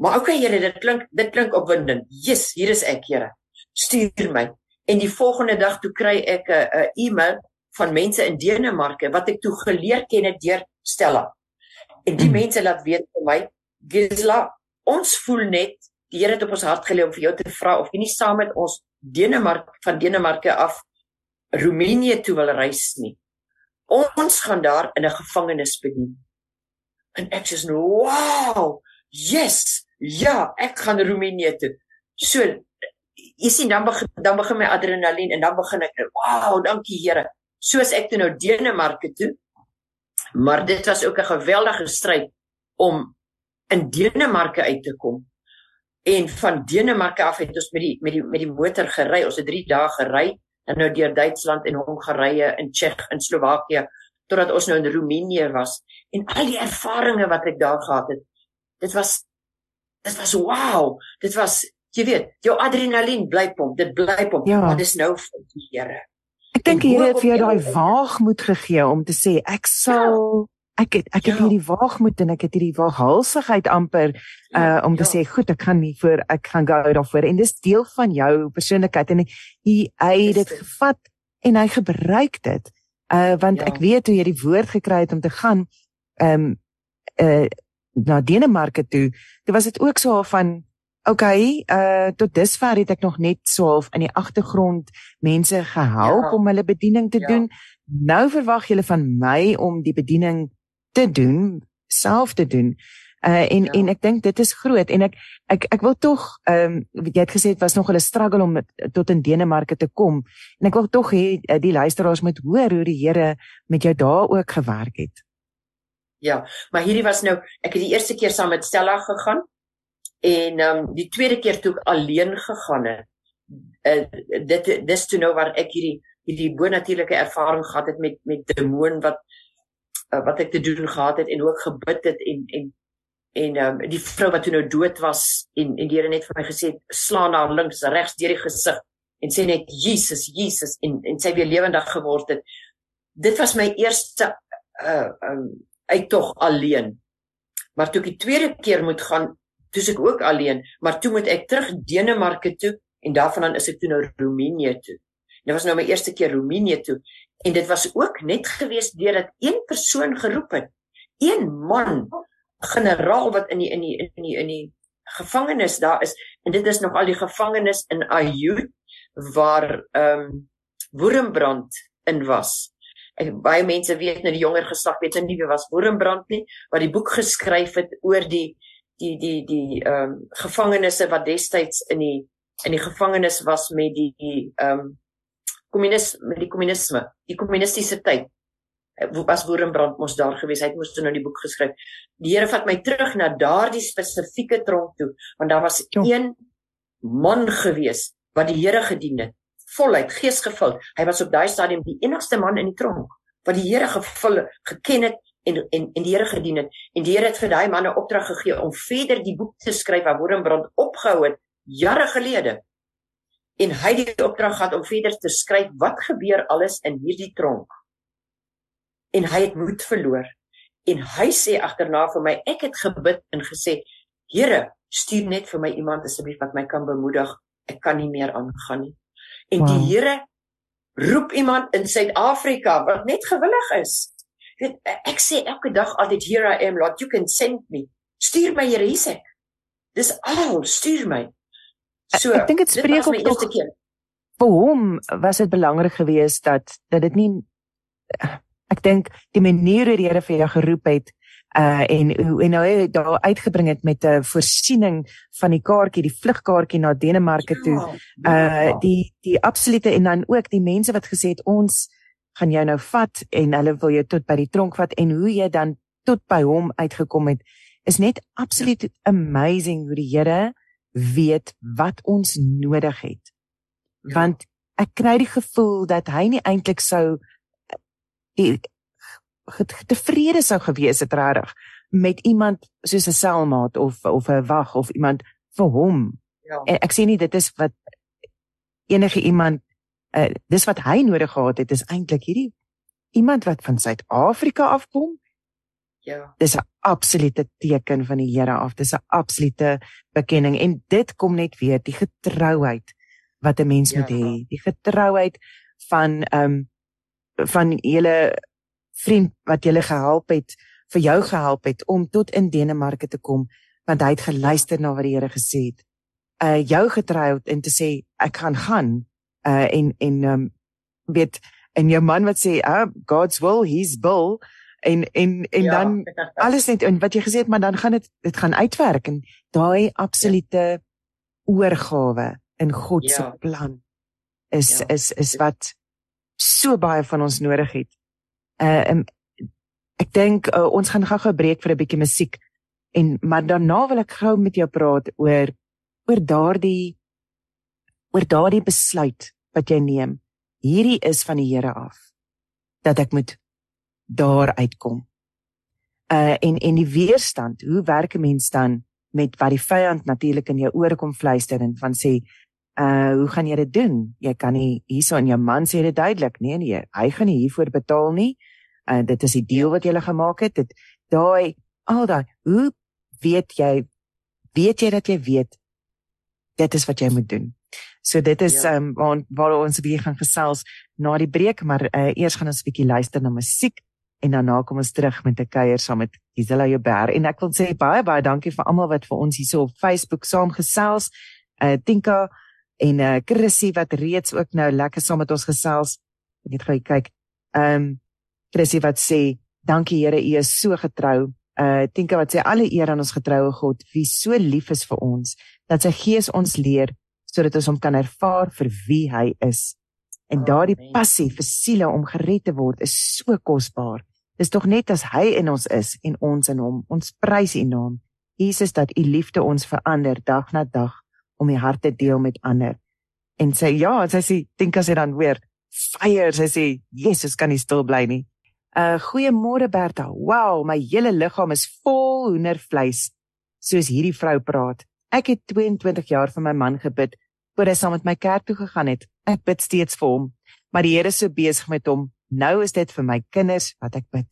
Maar okay, Here, dit klink dit klink opwindend. Yes, hier is ek, Here. Stuur my. En die volgende dag toe kry ek 'n 'n e-mail van mense in Denemarke wat ek toe geleer ken het deur Stella. En die mm. mense laat weet vir my, Gisela, ons voel net die Here het op ons hart gelê om vir jou te vra of jy nie saam met ons Denemark van Denemarke af Roemenië toe wil reis nie. Ons gaan daar in 'n gevangenis bedien. En ek sê "Wow! Yes! Ja, ek gaan Roemenië toe." So jy sien dan begin dan begin my adrenalien en dan begin ek, "Wow, dankie Here." Soos ek toe nou Denemarke toe. Maar dit was ook 'n geweldige stryd om in Denemarke uit te kom. En van Denemarke af het ons met die met die met die motor gery. Ons het 3 dae gery en nou deur Duitsland en Hongarye en Tsjech en Slowakië totdat ons nou in Roemenië was. En al die ervarings wat ek daar gehad het dit was dit was wow. Dit was jy weet jou adrenalien bly pomp dit bly pomp ja. maar dis nou vir die Here. Ek dink die Here het vir jou daai waagmoed gegee om te sê ek sal ja ek het ek het ja. hierdie waagmoed en ek het hierdie waaghalsigheid amper uh ja, om te ja. sê goed ek gaan nie voor ek gaan go daarvoor en dis deel van jou persoonlikheid en hy hy het dit gevat en hy gebruik dit uh want ja. ek weet hoe jy die woord gekry het om te gaan um uh na Denemarke toe dit was dit ook so van okay uh tot dusver het ek nog net so half in die agtergrond mense gehelp ja. om hulle bediening te ja. doen nou verwag julle van my om die bediening te doen, self te doen. Uh en ja. en ek dink dit is groot en ek ek ek wil tog ehm um, jy het gesê dit was nog 'n struggle om tot in Denemarke te kom en ek wil tog hê uh, die luisteraars moet hoor hoe die Here met jou daar ook gewerk het. Ja, maar hierdie was nou ek het die eerste keer saam met Stella gegaan en ehm um, die tweede keer toe ek alleen gegaan het. Uh dit dis toe nou waar ek hierdie hierdie bonatuurlike ervaring gehad het met met demoon wat uh, wat ek te doen gehad het en ook gebid het en en en um, die vrou wat toe nou dood was en en die Here net vir my gesê slaan haar links regs deur die gesig en sê net Jesus Jesus en en sy weer lewendig geword het dit was my eerste uh um uittog alleen. Maar toe ek die tweede keer moet gaan, toe ek ook alleen, maar toe moet ek terug Denemarke toe en daarvan is ek toe nou Roemenië toe. Dit was nou my eerste keer Roemenië toe en dit was ook net gewees deurdat een persoon geroep het. Een man, generaal wat in die in die in die in die gevangenis daar is en dit is nog al die gevangenis in Ayout waar ehm um, Woerenbrand in was. Ek baie mense weet nou die jonger geslag weet nie wie was Woerenbrand nie, wat die boek geskryf het oor die die die die ehm um, gevangenisse wat destyds in die in die gevangenis was met die ehm um, kommunis met die kommunisme, die kommunistiese tyd. Was Woerenbrand mos daar gewees. Hy het mos nou die boek geskryf. Die Here vat my terug na daardie spesifieke tronk toe, want daar was jo. een man gewees wat die Here gedien het, voluit geesgevul. Hy was op daai stadium die enigste man in die tronk wat die Here gevul geken het en en en die Here gedien het. En die Here het vir daai man 'n opdrag gegee om verder die boek te skryf wat Woerenbrand opgehou het jare gelede. En hy het die opdrag gehad om verder te skryf wat gebeur alles in hierdie tronk. En hy het moed verloor. En hy sê agterna vir my, ek het gebid en gesê, Here, stuur net vir my iemand asseblief wat my kan bemoedig. Ek kan nie meer aangaan nie. En wow. die Here roep iemand in Suid-Afrika wat net gewillig is. Weet, ek sê elke dag altyd here I am Lord, you can send me. Stuur my Here hierse. Dis al, stuur my. So, ek dink dit spreek op eerste keer. Vir hom was dit belangrik geweest dat dat dit nie ek dink die manier hoe die Here vir jou geroep het uh en en nou daar uitgebring het met 'n voorsiening van die kaartjie, die vlugkaartjie na Denemarke toe. Uh die die absolute en dan ook die mense wat gesê het ons gaan jou nou vat en hulle wil jou tot by die tronk vat en hoe jy dan tot by hom uitgekom het is net absoluut amazing hoe die Here weet wat ons nodig het. Ja. Want ek kry die gevoel dat hy nie eintlik sou die tevrede sou gewees het regtig met iemand soos 'n selmaat of of 'n wag of iemand vir hom. Ja. En ek sê nie dit is wat enige iemand uh, dis wat hy nodig gehad het is eintlik hierdie iemand wat van Suid-Afrika afkom Ja. Dis 'n absolute teken van die Here af. Dis 'n absolute bekenning en dit kom net weer die getrouheid wat 'n mens ja. moet hê. Die getrouheid van ehm um, van julle vriend wat julle gehelp het, vir jou gehelp het om tot in Denemarke te kom want hy het geluister na wat die Here gesê het. Uh jou getrouheid en te sê ek gaan gaan uh en en ehm um, weet en jou man wat sê uh God's will, his will en en en ja. dan alles net en wat jy gesê het maar dan gaan dit dit gaan uitwerk en daai absolute ja. oorgawe in God ja. se plan is ja. is is wat so baie van ons nodig het. Uh um, ek dink uh, ons gaan gou 'n breek vir 'n bietjie musiek en maar daarna wil ek gou met jou praat oor oor daardie oor daardie besluit wat jy neem. Hierdie is van die Here af dat ek moet daar uitkom. Uh en en die weerstand, hoe werk 'n mens dan met wat die vyand natuurlik in jou ore kom fluister en van sê uh hoe gaan jy dit doen? Jy kan nie hierso in jou man sê dit duidelik. Nee nee, hy gaan nie hiervoor betaal nie. Uh dit is die deal wat jy gele gemaak het. Dit daai al daai hoe weet jy weet jy dat jy weet dit is wat jy moet doen. So dit is ja. um waar, waar ons weer gaan gesels na die breek, maar uh, eers gaan ons 'n bietjie luister na musiek en daarna kom ons terug met 'n kuier saam met Gisela Joubert en ek wil sê baie baie dankie vir almal wat vir ons hierso op Facebook saamgesels. Uh Tinka en uh Chrissy wat reeds ook nou lekker saam met ons gesels. Ek net gou kyk. Um Chrissy wat sê dankie Here, U is so getrou. Uh Tinka wat sê alle eer aan ons getroue God, wie so lief is vir ons dat sy Gees ons leer sodat ons hom kan ervaar vir wie hy is. En daardie passie vir siele om gered te word is so kosbaar. Dis tog net as hy in ons is en ons in hom. Ons prys U naam. Jesus dat U liefde ons verander dag na dag om die harte deel met ander. En sê ja, sy sê dink as hy dan weer fire, sy sê Jesus kan nie stil bly nie. Uh goeiemôre Bertha. Wow, my hele liggaam is vol hoendervleis soos hierdie vrou praat. Ek het 22 jaar vir my man gebid voor hy saam met my kerk toe gegaan het. Ek bid steeds vir hom, maar die Here is so besig met hom Nou is dit vir my kinders wat ek bid.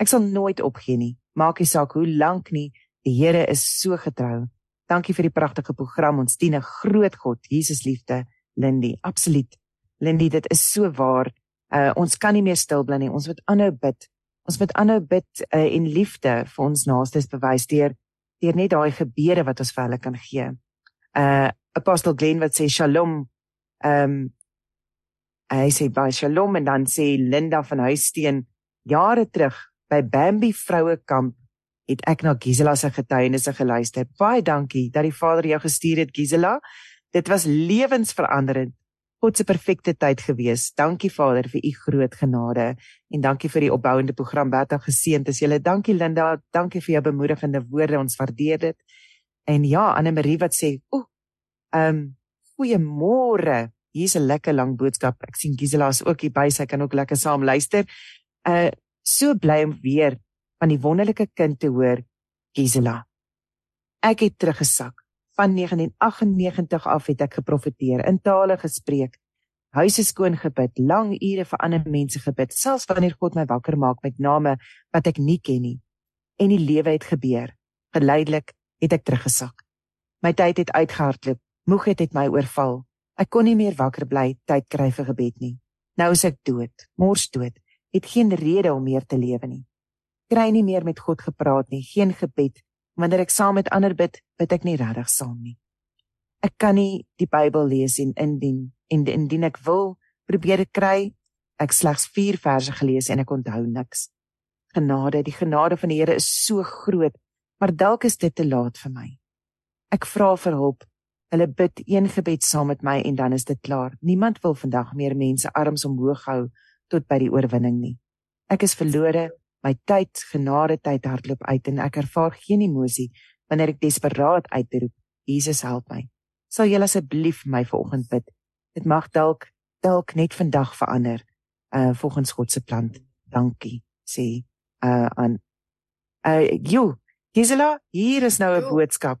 Ek sal nooit opgee nie. Maak nie saak hoe lank nie, die Here is so getrou. Dankie vir die pragtige program. Ons dien 'n groot God, Jesus liefde, Lindy. Absoluut. Lindy, dit is so waar. Uh ons kan nie meer stil bly nie. Ons moet aanhou bid. Ons moet aanhou bid uh, en liefde vir ons naastes bewys deur deur net daai gebede wat ons vir hulle kan gee. Uh Apostel Glenn wat sê Shalom. Ehm um, hy sê baie Shalom en dan sê Linda van Huisteen jare terug by Bambi Vrouekamp het ek na Gisela se getuienisse geluister. Baie dankie dat die Vader jou gestuur het Gisela. Dit was lewensveranderend. God se perfekte tyd gewees. Dankie Vader vir u groot genade en dankie vir die opbouende program wat daar geseënd is. Julle dankie Linda, dankie vir jou bemoedigende woorde. Ons waardeer dit. En ja, Anne Marie wat sê, "O, ehm um, goeiemôre. Hier's 'n lekker lang boodskap. Ek sien Gisela is ook hier by. Sy kan ook lekker saam luister. Uh so bly om weer van die wonderlike kind te hoor, Gisela. Ek het teruggesak van 1998 af het ek geprofeteer, in tale gespreek, huise skoon gebid, lang ure vir ander mense gebid, selfs wanneer God my wakker maak met name wat ek nie ken nie. En die lewe het gebeur. Geleidelik het ek teruggesak. My tyd het uitgehardloop, moegheid het my oorval. Ek kon nie meer wakker bly tyd kry vir gebed nie. Nou is ek dood, mors dood. Het geen rede om meer te lewe nie. Kry nie meer met God gepraat nie, geen gebed wanneer ek saam met ander bid, bid ek nie regtig saam nie. Ek kan nie die Bybel lees en indien en indien ek wil probeer dit kry, ek slegs 4 verse gelees en ek onthou niks. Genade, die genade van die Here is so groot, maar dalk is dit te laat vir my. Ek vra vir hulp. Hulle bid een gebed saam met my en dan is dit klaar. Niemand wil vandag meer mense arms omhoog hou tot by die oorwinning nie. Ek is verlore, My tyd, genade tyd hardloop uit en ek ervaar geen emosie wanneer ek desperaat uitroep, Jesus help my. Sal julle asseblief my vanoggend bid? Dit mag dalk dalk net vandag verander uh volgens God se plan. Dankie, sê uh aan uh jo, Gisela, hier is nou 'n boodskap.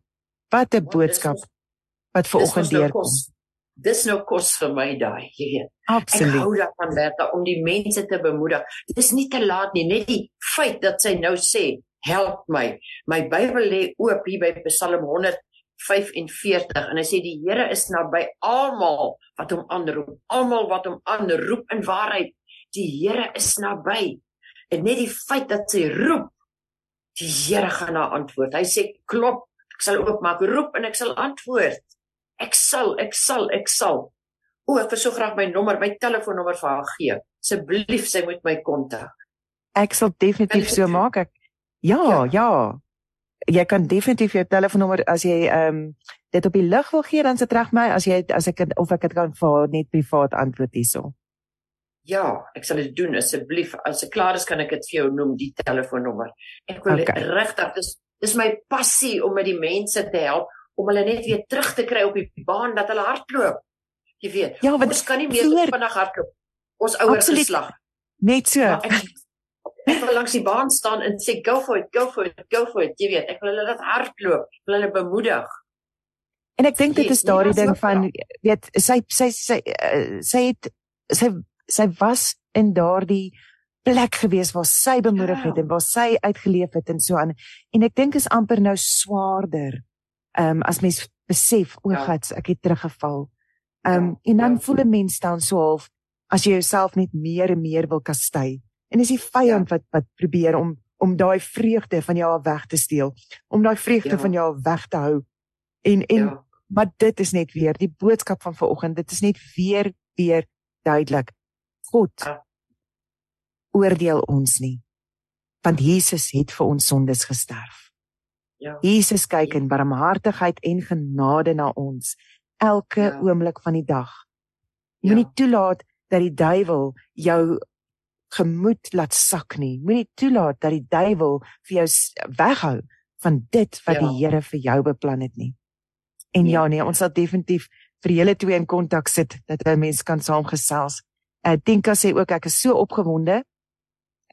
Wat 'n boodskap wat vanoggend nou deurkom dis nou kos vir my daai, jy weet. Absoluut. Ek hou daarvan Bertha om die mense te bemoedig. Dis nie te laat nie, net die feit dat sy nou sê, help my. My Bybel lê oop hier by Psalm 145 en hy sê die Here is naby almal wat hom aanroep. Almal wat hom aanroep in waarheid. Die Here is naby. En net die feit dat sy roep, die Here gaan haar antwoord. Hy sê klop, ek sal oopmaak, roep en ek sal antwoord. Ek sal, ek sal, ek sal. O, ek wil so graag my nommer, my telefoonnommer vir haar gee. Asseblief, sy moet my kontak. Ek sal definitief so maak. Ek Ja, ja. ja. Jy kan definitief jou telefoonnommer as jy ehm um, dit op die lig wil gee, dan se reg my as jy as ek of ek dit kan vir net privaat antwoord hierso. Ja, ek sal dit doen asseblief. As ek klaar is, kan ek dit vir jou noem die telefoonnommer. Ek wil okay. regtig dis dis my passie om met die mense te help om hulle net weer terug te kry op die baan dat hulle hardloop. Jy weet, ja, want ons kan nie meer voor... vinnig hardloop. Ons ouers geslag. Net so. Ja, ek, ek wil langs die baan staan en sê go for it, go for it, go for it. Jy weet, ek wil hulle laat hardloop, wil hulle bemoedig. En ek dink dit is daardie ding van weet sy sy sy uh, sy het sy sy was in daardie plek gewees waar sy bemoedig het ja. en waar sy uitgeleef het en so aan en ek dink is amper nou swaarder Ehm um, as mens besef, o, ja. God, ek het teruggeval. Ehm um, ja, en dan ja. voel 'n mens dan so half as jy jouself net meer en meer wil kastei. En dis die vyand ja. wat wat probeer om om daai vreugde van jou weg te steel, om daai vreugde ja. van jou weg te hou. En en ja. maar dit is net weer die boodskap van vanoggend. Dit is net weer weer duidelik. God ja. oordeel ons nie. Want Jesus het vir ons sondes gesterf. Ja. Jesus kyk in barmhartigheid en genade na ons elke ja. oomblik van die dag. Moenie ja. toelaat dat die duiwel jou gemoed laat sak nie. Moenie toelaat dat die duiwel vir jou weghou van dit wat ja. die Here vir jou beplan het nie. En ja, ja nee, ons sal definitief vir julle twee in kontak sit dat 'n mens kan saamgesels. Ek uh, dink as hy ook ek is so opgewonde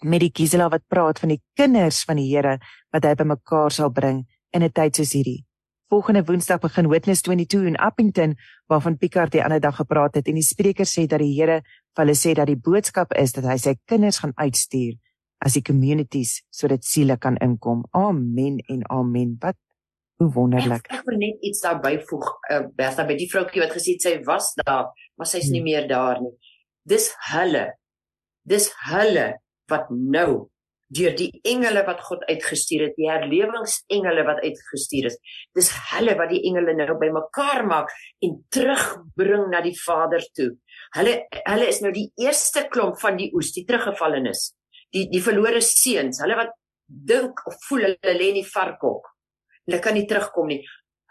met die Gisela wat praat van die kinders van die Here wat hy bymekaar sal bring in 'n tyd soos hierdie. volgende Woensdag begin Witness 22 in Appington waarvan Picard die ander dag gepraat het en die spreker sê dat die Here vir hulle sê dat die boodskap is dat hy sy kinders gaan uitstuur as die communities sodat siele kan inkom. Amen en amen. Wat hoe wonderlik. Ek, ek wil net iets daarby voeg. Uh, Bertha by die vroukie wat gesê het sy was daar, maar sy's hmm. nie meer daar nie. Dis hulle. Dis hulle wat nou deur die engele wat God uitgestuur het, die herlewingsengele wat uitgestuur is. Dis hulle wat die engele nou bymekaar maak en terugbring na die Vader toe. Hulle hulle is nou die eerste klomp van die oes, die teruggevallenes. Die die verlore seuns, hulle wat dink of voel hulle lê in die varkhok. Hulle kan nie terugkom nie.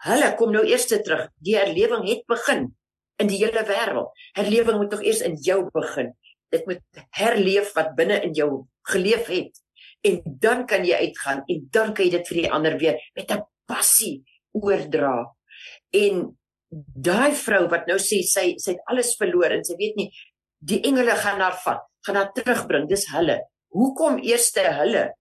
Hulle kom nou eers terug. Die herlewing het begin in die hele wêreld. Herlewing moet tog eers in jou begin. Dit moet herleef wat binne in jou geleef het en dan kan jy uitgaan en dan kan jy dit vir die ander weer met 'n passie oordra. En daai vrou wat nou sê sy sy het alles verloor en sy weet nie die engele gaan haar vat, gaan haar terugbring. Dis hulle. Hoekom eerste hulle?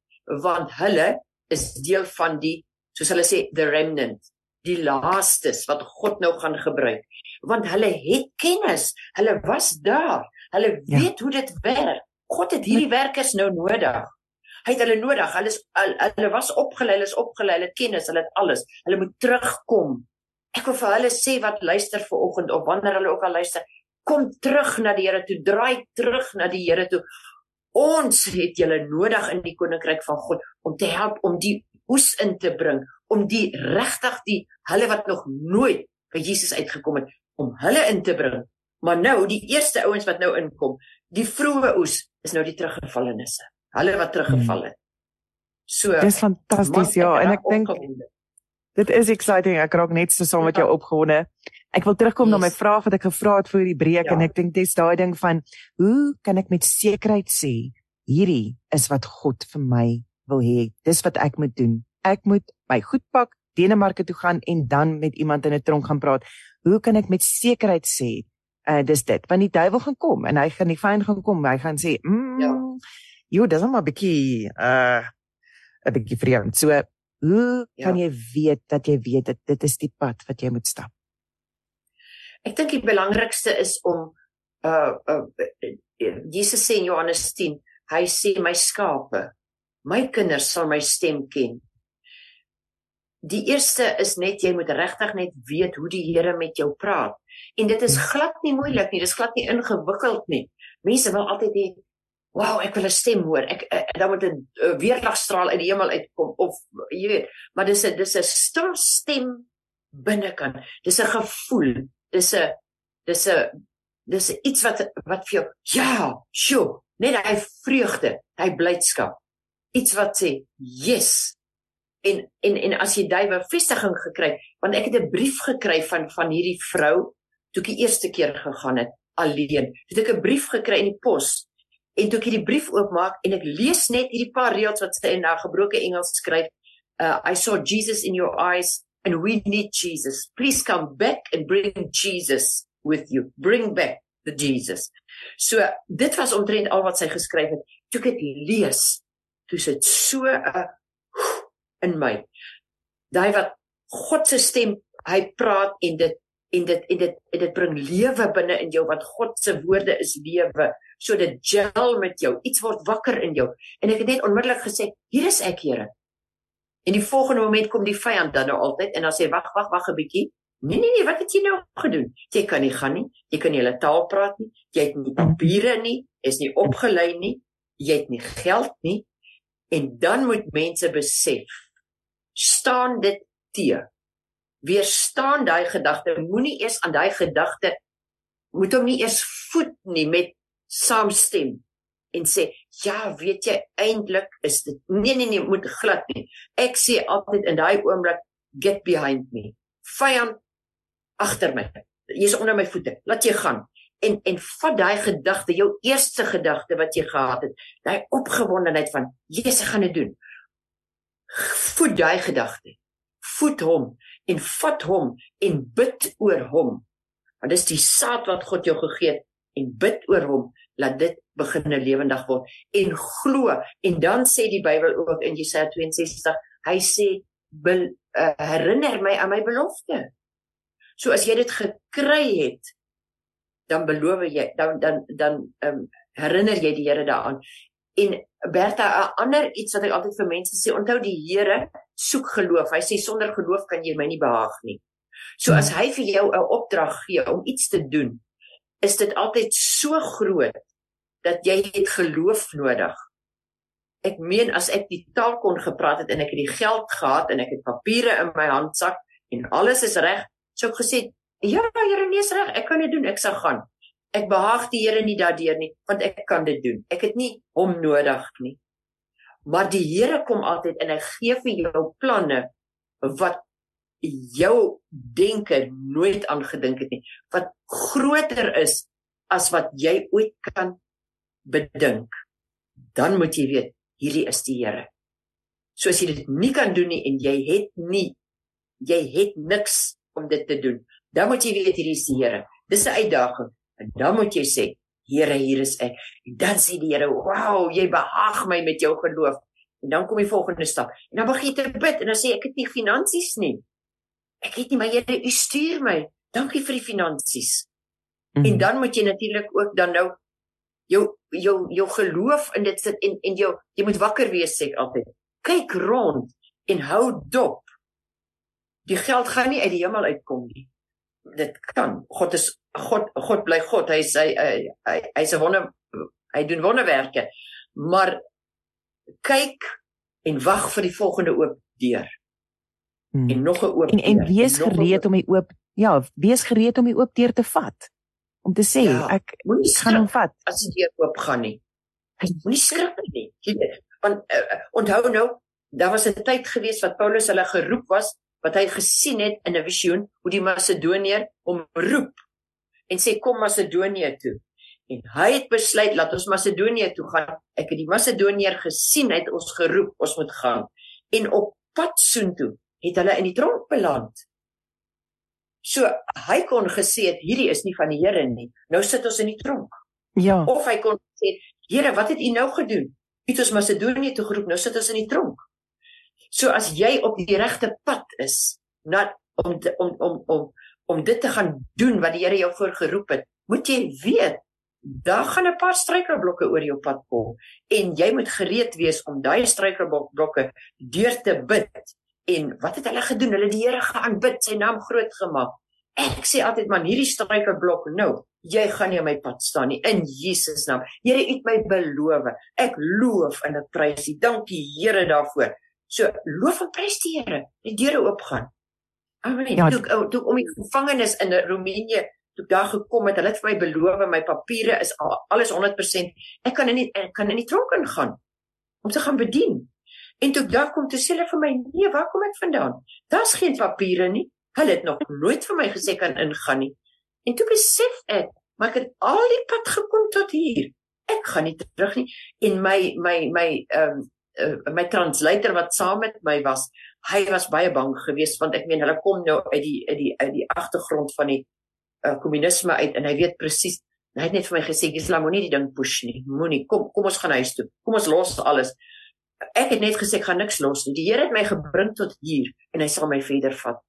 Want hulle is deel van die soos hulle sê the remnant, die laastes wat God nou gaan gebruik. Want hulle het kennis. Hulle was daar. Hulle ja. weet ja. hoe dit werk. God het hierdie werkers nou nodig. Hy het hulle nodig. Hulle is hulle was opgelei, hulle is opgelei, hulle het kennis, hulle het alles. Hulle moet terugkom. Ek wil vir hulle sê wat luister vir oggend of wanneer hulle ook al luister, kom terug na die Here toe, draai terug na die Here toe. Ons het julle nodig in die koninkryk van God om te help om die oes in te bring, om die regtig die hulle wat nog nooit by Jesus uitgekom het, om hulle in te bring. Maar nou die eerste ouens wat nou inkom, die vroeë oes is nou die teruggevallenisse hulle wat teruggeval het. So Dis fantasties ja en ek dink dit is exciting ek raak net so saam met jou ja. opgewonde. Ek wil terugkom yes. na my vraag wat ek gevra het voor die breek ja. en ek dink dis daai ding van hoe kan ek met sekerheid sê hierdie is wat God vir my wil hê. Dis wat ek moet doen. Ek moet my goed pak, Denemarke toe gaan en dan met iemand in 'n tronk gaan praat. Hoe kan ek met sekerheid sê uh dis dit? Want die duiwel gaan kom en hy gaan die vyand gaan kom. Hy gaan sê, "Mm, ja Jo, dis net maar 'n bietjie uh 'n bietjie vreemd. So, hoe ja. kan jy weet dat jy weet dat dit is die pad wat jy moet stap? Ek dink die belangrikste is om uh uh Jesus sê in Johannes 10, hy sê my skape, my kinders sal my stem ken. Die eerste is net jy moet regtig net weet hoe die Here met jou praat. En dit is glad nie moeilik nie, dis glad nie ingewikkeld nie. Mense wil altyd hê wow, ek wil 'n stem hoor. Ek, eh, dan moet 'n weerligstraal uit die hemel uitkom of jy weet, maar dis 'n dis 'n stil stem binnekant. Dis 'n gevoel. Dis 'n dis 'n dis iets wat wat vir jou ja, sjoe, net hy vreugde, hy blydskap. Iets wat sê, "Yes." En en en as jy daai bevestiging gekry, want ek het 'n brief gekry van van hierdie vrou toe ek die eerste keer gegaan het alleen. Het ek 'n brief gekry in die pos En toe ek hierdie brief oopmaak en ek lees net hierdie paar reëls wat sy in haar gebroke Engels skryf, uh, I saw Jesus in your eyes and we need Jesus. Please come back and bring Jesus with you. Bring back the Jesus. So dit was omtrent al wat sy geskryf het. Toe ek dit lees, toe sit so 'n uh, in my. Daai wat God se stem, hy praat en dit en dit en dit en dit bring lewe binne in jou want God se woorde is lewe. So dit gel met jou. Iets word wakker in jou. En ek het net onmiddellik gesê hier is ek Here. En die volgende oomblik kom die vyand dan nou altyd en dan sê wag wag wag 'n bietjie. Nee nee nee wat het jy nou gedoen? Jy kan nie gaan nie. Jy kan nie hulle taal praat nie. Jy het nie papiere nie. Is nie opgelei nie. Jy het nie geld nie. En dan moet mense besef staan dit teë weerstaan daai gedagte moenie eers aan daai gedagte moet hom nie eers voed nie met saamstem en sê ja weet jy eintlik is dit. Nee nee nee moet glad nie. Ek sê altyd in daai oomblik get behind me. Vyand agter my. Jy's onder my voete. Laat jy gaan. En en vat daai gedagte jou eerste gedagte wat jy gehad het daai opgewondenheid van Jesus gaan dit doen. Voed daai gedagte. Voed hom en vat hom en bid oor hom. Want dis die saad wat God jou gegee het en bid oor hom laat dit begin lewendig word en glo en dan sê die Bybel ook in Jesaja 62 hy sê uh, herinner my aan my belofte. So as jy dit gekry het, dan beloof jy dan dan dan um, herinner jy die Here daaraan. En Bertha, 'n ander iets wat ek altyd vir mense sê, onthou die Here soek geloof. Hy sê sonder geloof kan jy my nie behaag nie. So as hy vir jou 'n opdrag gee om iets te doen, is dit altyd so groot dat jy het geloof nodig. Ek meen as ek die taal kon gepraat het en ek het die geld gehad en ek het papiere in my handsak en alles is reg, sou ek gesê, "Ja, Here, nee, is reg, ek kan dit doen, ek sal gaan." Ek behaag die Here nie daardeur nie, want ek kan dit doen. Ek het nie hom nodig nie. Maar die Here kom altyd en hy gee vir jou planne wat jou denke nooit aangedink het nie, wat groter is as wat jy ooit kan bedink. Dan moet jy weet, hierdie is die Here. So as jy dit nie kan doen nie en jy het nie jy het niks om dit te doen, dan moet jy weet hierdie is die Here. Dis 'n uitdaging. En dan moet jy sê, Here, hier is ek. En dan sê die Here, "Wow, jy behaag my met jou geloof." En dan kom die volgende stap. En dan begin jy te bid en dan sê ek het nie finansies nie. Ek het nie, maar Here, U stuur my. Dankie vir die finansies. Mm -hmm. En dan moet jy natuurlik ook dan nou jou jou jou geloof in dit sit en en jou jy moet wakker wees sê ek altyd. Kyk rond en hou dop. Die geld gaan nie uit die hemel uitkom nie. Dit kan. God is God God bly God. Hy sê hy hy hy's 'n wonder hy doen wonderwerke. Maar kyk en wag vir die volgende oop deur. Hmm. En nog 'n oop en, en wees gereed om die oop ja, wees gereed om die oop deur te vat om te sê ja, ek moenie gaan hom vat as die deur oop gaan nie. Moenie skrik nie. Jy weet, want uh, onthou nou, daar was 'n tyd gewees wat Paulus hulle geroep was, wat hy gesien het in 'n visioen hoe die Macedoniër hom roep en sê kom Macedonië toe. En hy het besluit laat ons Macedonië toe gaan. Ek het die Macedoniër gesien, hy het ons geroep, ons moet gaan. En op pad soontoe het hulle in die tronk beland. So hy kon gesê het hierdie is nie van die Here nie. Nou sit ons in die tronk. Ja. Of hy kon sê, Here, wat het U nou gedoen? U het ons Macedonië toe geroep, nou sit ons in die tronk. So as jy op die regte pad is, na om te, om om om om dit te gaan doen wat die Here jou voorgeroep het, moet jy weet daar gaan 'n paar struikelblokke oor jou pad kom en jy moet gereed wees om daai struikelblokke deur te bid En wat het hulle gedoen? Hulle die Here geaanbid, sy naam groot gemaak. Ek sê altyd man, hierdie struikelblok nou, jy gaan nie op my pad staan nie in Jesus naam. Here, U het my beloof. Ek loof en ek prys U. Dankie Here daarvoor. So loof en prys die Here. Die deure oopgaan. Amen. Ja, toe, oh, toe om die gevangenes in Roemenië toe daar gekom het, hulle het vir my beloof my papiere is al, alles 100%. Ek kan in die, ek kan in die tronk ingaan om te gaan bedien. En toe daar kom toe sê hulle vir my, "Nee, waar kom ek vandaan? Daar's geen papiere nie. Hulle het nog nooit vir my gesê kan ingaan nie." En toe besef ek, maar ek het al die pad gekom tot hier. Ek gaan nie terug nie. En my my my ehm um, uh, my translator wat saam met my was, hy was baie bang geweest want ek meen hulle kom nou uit die uit die uit die agtergrond van die uh, kommunisme uit en hy weet presies Hy het net vir my gesê, "Gisela, moenie die ding push nie. Moenie. Kom, kom ons gaan huis toe. Kom ons los alles." ek het net gesê ek gaan niks los nie. Die Here het my gebring tot hier en hy sal my verder vat.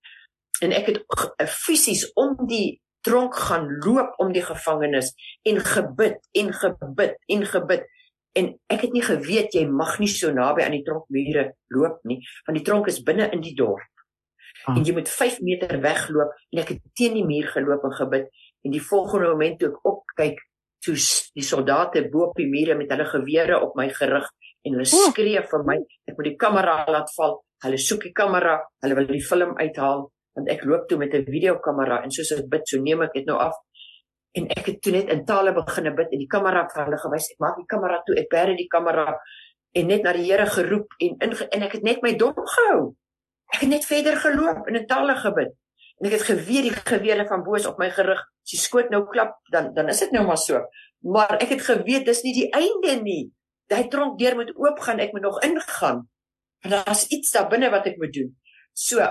En ek het fisies om die tronk gaan loop om die gevangenes en gebid en gebid en gebid. En ek het nie geweet jy mag nie so naby aan die tronkmure loop nie, want die tronk is binne in die dorp. Ah. En jy moet 5 meter wegloop en ek het teen die muur geloop en gebid en die volgende oomblik toe ek opkyk, toe die soldate bo op die mure met hulle gewere op my gerig en hulle skree vir my ek moet die kamera laat val hulle soek die kamera hulle wil die film uithaal want ek loop toe met 'n videokamera en soos ek bid so neem ek dit nou af en ek het toe net in tale begine bid en die kamera vir hulle gewys ek maak die kamera toe ek bære die kamera en net na die Here geroep en in en ek het net my dop gehou ek het net verder geloop en in tale gebid en ek het geweet die gewere van boos op my gerig as die skoot nou klap dan dan is dit nou maar so maar ek het geweet dis nie die einde nie daai tronk deur moet oopgaan, ek moet nog ingaan. En daar's iets daar binne wat ek moet doen. So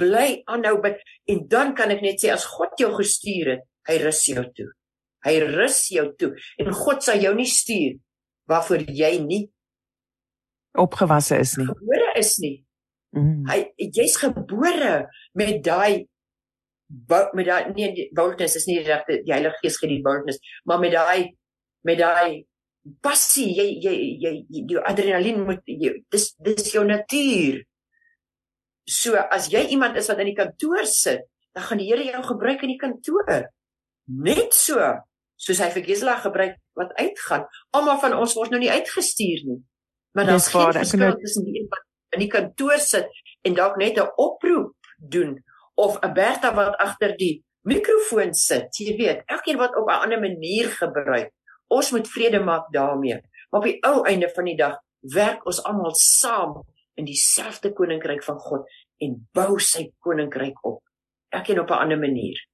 bly aanhou bid en dan kan ek net sê as God jou gestuur het, hy rus jou toe. Hy rus jou toe en God sal jou nie stuur waarvoor jy nie opgewasse is nie. Gebore is nie. Mm. Hy jy's gebore met daai met daai nee boldness is nie regte die Heilige Gees gee die boldness, maar met daai met daai passie, jy jy jy die adrenalien moet jy, dis dis jou natuur. So as jy iemand is wat in die kantoor sit, dan gaan die Here jou gebruik in die kantoor. Net so soos hy vir Gisela gebruik wat uitgaan. Almal van ons word nou nie uitgestuur nie. Maar dan is daar verskil tussen die wat in die kantoor sit en dalk net 'n oproep doen of 'n Bertha wat agter die mikrofoon sit. Jy weet, elkeen wat op 'n ander manier gebruik. Ons moet vrede maak daarmee. Maar op die ou einde van die dag werk ons almal saam in dieselfde koninkryk van God en bou sy koninkryk op. Elkeen op 'n ander manier.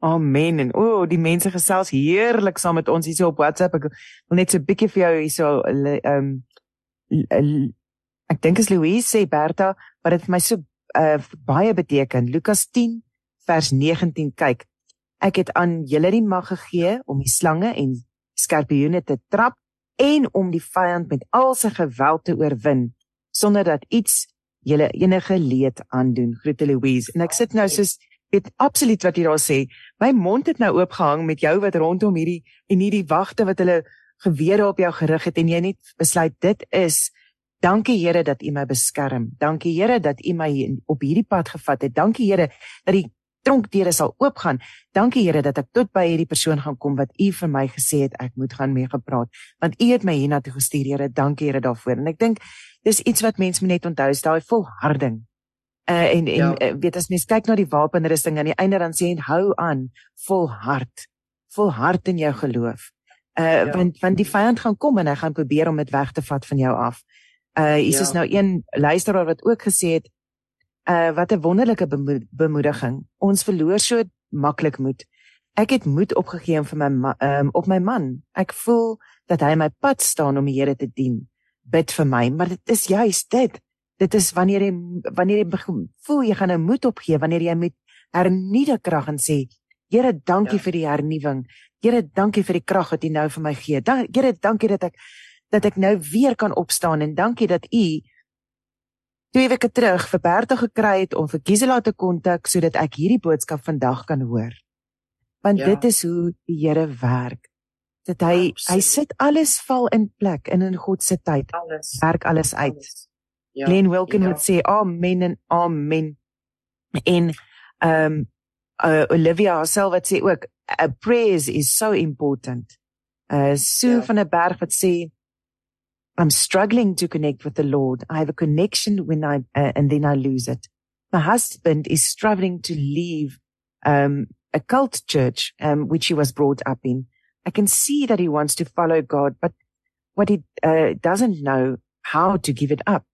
Amen. En o, oh, die mense gesels heerlik saam met ons hierso op WhatsApp. Ek wil net so 'n bietjie vir jou hierso ehm um, ek dink as Louise sê Bertha, wat dit vir my so uh, baie beteken. Lukas 10 vers 19 kyk. Ek het aan julle die mag gegee om die slange en skorpioene te trap en om die vyand met al sy geweld te oorwin sonder dat iets julle enige leed aandoen. Groete Louise. En ek sit nou soos weet absoluut wat jy daar sê. My mond het nou oopgehang met jou wat rondom hierdie en hierdie wagte wat hulle gewere op jou gerig het en jy net besluit dit is dankie Here dat U my beskerm. Dankie Here dat U my op hierdie pad gevat het. Dankie Here dat die tronkdeure sal oopgaan. Dankie Here dat ek tot by hierdie persoon gaan kom wat U vir my gesê het ek moet gaan mee gepraat. Want U het my hiernatoe gestuur, Here. Dankie Here daarvoor. En ek dink dis iets wat mense moet net onthou, is daai volharding uh, en en ja. uh, weet as mens kyk na die wapenrusting aan die einde dan sê hy hou aan volhard volhard in jou geloof. Uh, ja. want want die vyand gaan kom en hy gaan probeer om dit weg te vat van jou af. Uh is ja. nou een luisteraar wat ook gesê het uh wat 'n wonderlike bemo bemoediging. Ons verloor so maklik moed. Ek het moed opgegee vir my um, op my man. Ek voel dat hy my pad staan om die Here te dien. Bid vir my maar dit is juist dit dit is wanneer jy wanneer jy voel jy gaan nou moed opgee wanneer jy met hernuide krag en sê Here dankie ja. vir die hernuwing Here dankie vir die krag wat U nou vir my gee Dan, Here dankie dat ek dat ek nou weer kan opstaan en dankie dat U twee weke terug vir Bertha gekry het om vir Gisela te kontak sodat ek hierdie boodskap vandag kan hoor want ja. dit is hoe die Here werk dat hy Absoluut. hy sit alles val in plek en in God se tyd alles werk alles uit alles. Ja, Glenn Wilkin moet sê amen en amen. En um, uh, Olivia herself wat sê ook a praise is so important. Uh Sue van der Berg wat sê I'm struggling to connect with the Lord. I have a connection when I uh, and then I lose it. My husband is struggling to leave um a cult church um which he was brought up in. I can see that he wants to follow God, but what he uh, doesn't know how to give it up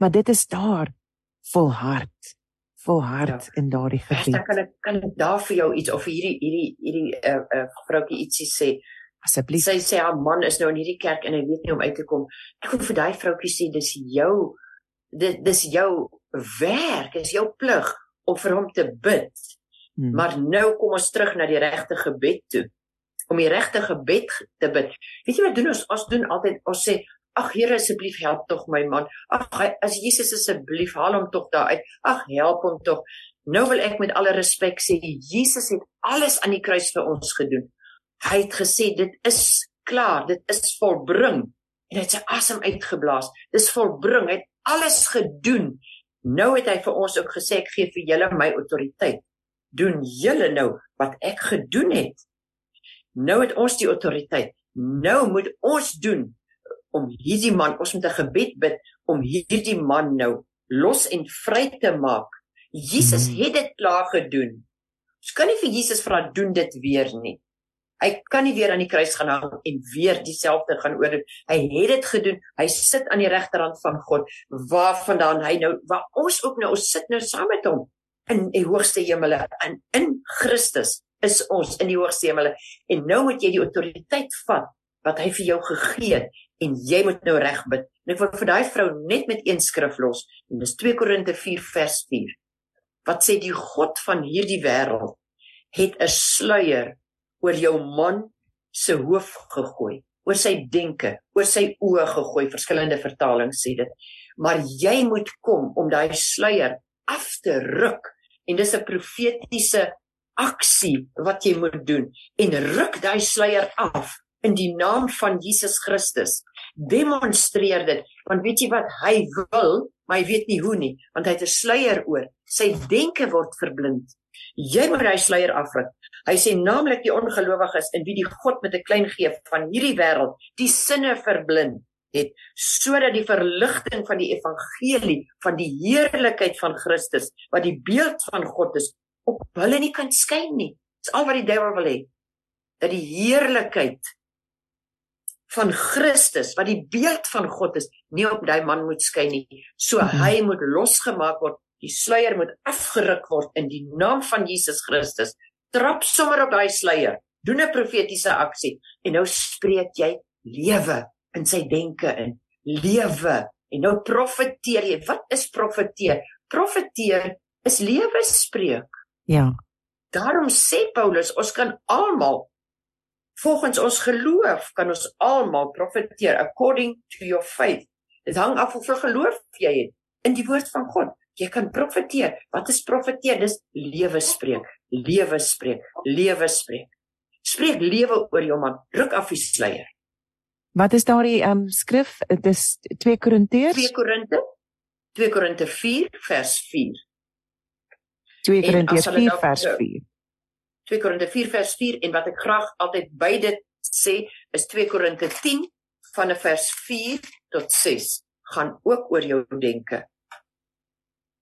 maar dit is daar volhard volhard ja. in daardie gebied. Ek kan ek kan ek daar vir jou iets of hierdie hierdie hierdie 'n uh, uh, vroutjie ietsie sê asseblief. Sy sê haar man is nou in hierdie kerk en hy weet nie hoe om uit te kom. Ek wil vir daai vroutjie sê dis jou dit dis jou werk, is jou plig om vir hom te bid. Hmm. Maar nou kom ons terug na die regte gebed toe om die regte gebed te bid. Weet jy wat doen ons? Ons doen altyd ons sê Ag Here asseblief help tog my man. Ag as Jesus asseblief haal hom tog daar uit. Ag help hom tog. Nou wil ek met alle respek sê Jesus het alles aan die kruis vir ons gedoen. Hy het gesê dit is klaar, dit is volbring. En hy het sy asem uitgeblaas. Dis volbring. Hy het alles gedoen. Nou het hy vir ons ook gesê ek gee vir julle my autoriteit. Doen julle nou wat ek gedoen het. Nou het ons die autoriteit. Nou moet ons doen om hierdie man, ons moet 'n gebed bid om hierdie man nou los en vry te maak. Jesus hmm. het dit klaar gedoen. Ons kan nie vir Jesus vra doen dit weer nie. Hy kan nie weer aan die kruis gaan hang en weer dieselfde gaan oor. Hy het dit gedoen. Hy sit aan die regterhand van God waarvandaan hy nou waar ons ook nou ons sit nou saam met hom in die hoogste hemele en in Christus is ons in die hoogste hemele en nou moet jy die autoriteit vat wat hy vir jou gegee het en jy moet nou reg bid. En ek wil vir daai vrou net met een skrif los en dis 2 Korinte 4 vers 4. Wat sê die God van hierdie wêreld het 'n sluier oor jou man se hoof gegooi, oor sy denke, oor sy oë gegooi. Verskillende vertalings sê dit maar jy moet kom om daai sluier af te ruk en dis 'n profetiese aksie wat jy moet doen en ruk daai sluier af in die naam van Jesus Christus demonstreer dit. Want weet jy wat? Hy wil maar hy weet nie hoe nie want hy het 'n sluier oor. Sy denke word verblind. Jy moet hy sluier afruk hy sê naamlik die ongelowiges in wie die God met 'n klein geef van hierdie wêreld die sinne verblind het sodat die verligting van die evangelie van die heerlikheid van Christus wat die beeld van God is op hulle nie kan skyn nie. Dis al wat die duiwel wil hê. Dat die heerlikheid van Christus wat die beeld van God is nie op daai man moet skyn nie. So mm -hmm. hy moet losgemaak word. Die sluier moet afgeruk word in die naam van Jesus Christus. Trap sommer op daai sluier. Doen 'n profetiese aksie en nou spreek jy lewe in sy denke in. Lewe. En nou profeteer jy. Wat is profeteer? Profeteer is lewe spreek. Ja. Daarom sê Paulus, ons kan almal Volgens ons geloof kan ons almal profeteer according to your faith. Dit hang af hoeveel geloof jy het in die woord van God. Jy kan profeteer. Wat is profeteer? Dis lewe spreek. Lewe spreek. Lewe spreek. Spreek lewe oor jou man. Ruk af die sluier. Wat is daardie um skrif? Dit is 2 Korintiërs. 2 Korinte. 2 Korinte 4 vers 4. 2 Korintiërs 4 vers 4. 2 Korinte 4 vers 4 en wat ek graag altyd by dit sê is 2 Korinte 10 van vers 4 tot 6 gaan ook oor jou denke.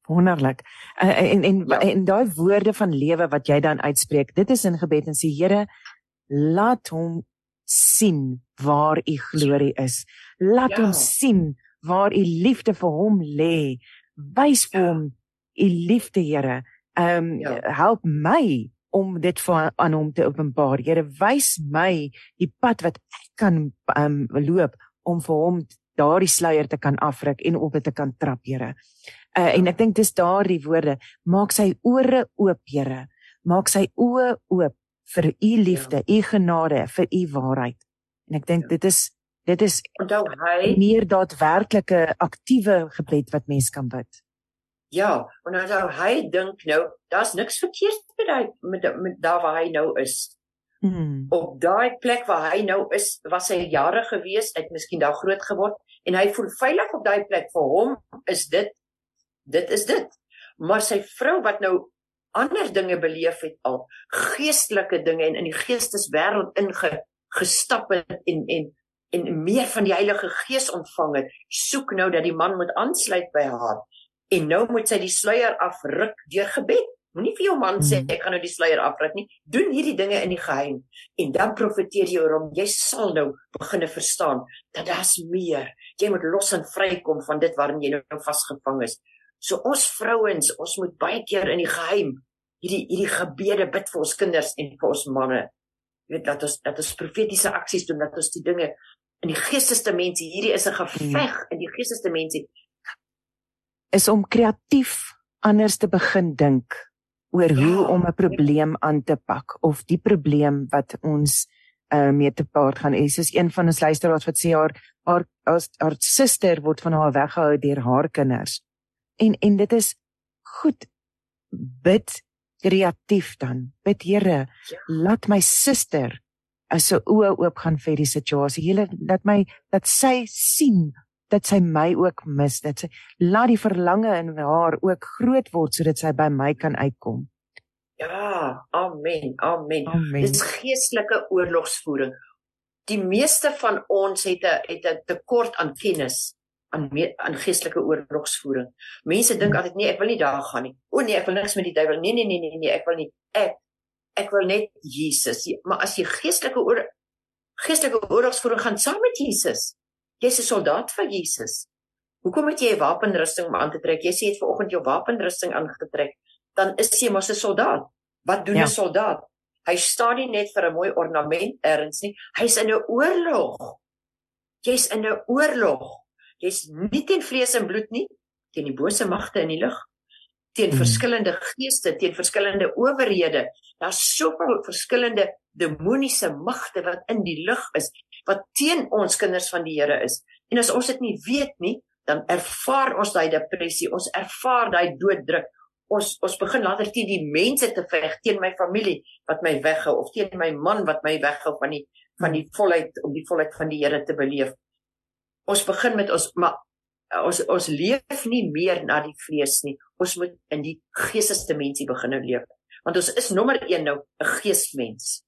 Wonderlik. Uh, en en ja. en daai woorde van lewe wat jy dan uitspreek, dit is in gebed en sê Here, laat hom sien waar u glorie is. Laat ja. hom sien waar u liefde vir hom lê. Wys vir ja. hom u liefde, Here. Ehm um, ja. help my om dit vir aan hom te openbaar. Here, wys my die pad wat ek kan um, loop om vir hom daardie sluier te kan afruk en op dit te kan trap, Here. Uh, en ek dink dis daardie woorde, maak sy ore oop, Here. Maak sy oë oop vir u liefde, ja. u genade, vir u waarheid. En ek dink ja. dit is dit is onthou hy meer daadwerklike aktiewe gebed wat mens kan bid. Ja, en dan sou hy dink nou, daar's niks verkeerd met daai met, met daar waar hy nou is. Mm. Op daai plek waar hy nou is, was hy jare gewees, hy het miskien daar groot geword en hy voel veilig op daai plek vir hom is dit dit is dit. Maar sy vrou wat nou ander dinge beleef het al, geestelike dinge en in die geesteswêreld ingestap het en en en meer van die Heilige Gees ontvang het, soek nou dat die man moet aansluit by haar. En nou moet sy die sluier afruk deur gebed. Moenie vir jou man sê hmm. ek gaan nou die sluier afruk nie. Doen hierdie dinge in die geheim en dan profeteer jy oor hom. Jy sal nou begine verstaan dat daar's meer. Jy moet los en vrykom van dit waarin jy nou vasgevang is. So ons vrouens, ons moet baie keer in die geheim hierdie hierdie gebede bid vir ons kinders en vir ons manne. Jy weet dat ons dat ons profetiese aksies doen dat ons die dinge in die geestesdimensie hierdie is 'n geveg hmm. in die geestesdimensie is om kreatief anders te begin dink oor hoe ja. om 'n probleem aan te pak of die probleem wat ons uh, mee te paart gaan. Is is een van ons luisteraars wat sê haar haar haar, haar suster word van haar weggehou deur haar kinders. En en dit is goed bid kreatief dan. Bid Here, ja. laat my suster as sy oë oop gaan vir die situasie. Here, laat my dat sy sien dat sy my ook mis dat sy laat die verlange in haar ook groot word sodat sy by my kan uitkom. Ja, amen. Amen. amen. Dis geestelike oorlogsvoering. Die meeste van ons het 'n het 'n tekort aan kennis aan aan geestelike oorlogsvoering. Mense dink altyd nee, ek wil nie daar gaan nie. O nee, ek wil niks met die duiwel. Nee, nee, nee, nee, nee, ek wil nie. Ek ek wil net Jesus. Maar as jy geestelike oor geestelike oorlogsvoering gaan saam met Jesus, Jy's 'n soldaat vir Jesus. Hoekom het jy 'n wapenrusting aan te trek? Jy sê jy het vanoggend jou wapenrusting aangetrek. Dan is jy mos 'n soldaat. Wat doen 'n ja. soldaat? Hy staan nie net vir 'n mooi ornament erns nie. Hy's in 'n oorlog. Jy's in 'n oorlog. Jy's nie teen vlees en bloed nie, teen die bose magte in die lug, teen hmm. verskillende geeste, teen verskillende owerhede. Daar's soveel verskillende demoniese magte wat in die lug is wat teen ons kinders van die Here is. En as ons dit nie weet nie, dan ervaar ons daai depressie, ons ervaar daai dooddruk. Ons ons begin later teen die mense te veg, teen my familie wat my weghou of teen my man wat my weghou van die van die volheid om die volheid van die Here te beleef. Ons begin met ons maar ons ons leef nie meer na die vlees nie. Ons moet in die geestesdimensie begin leef. Want ons is nommer 1 nou 'n geesmens.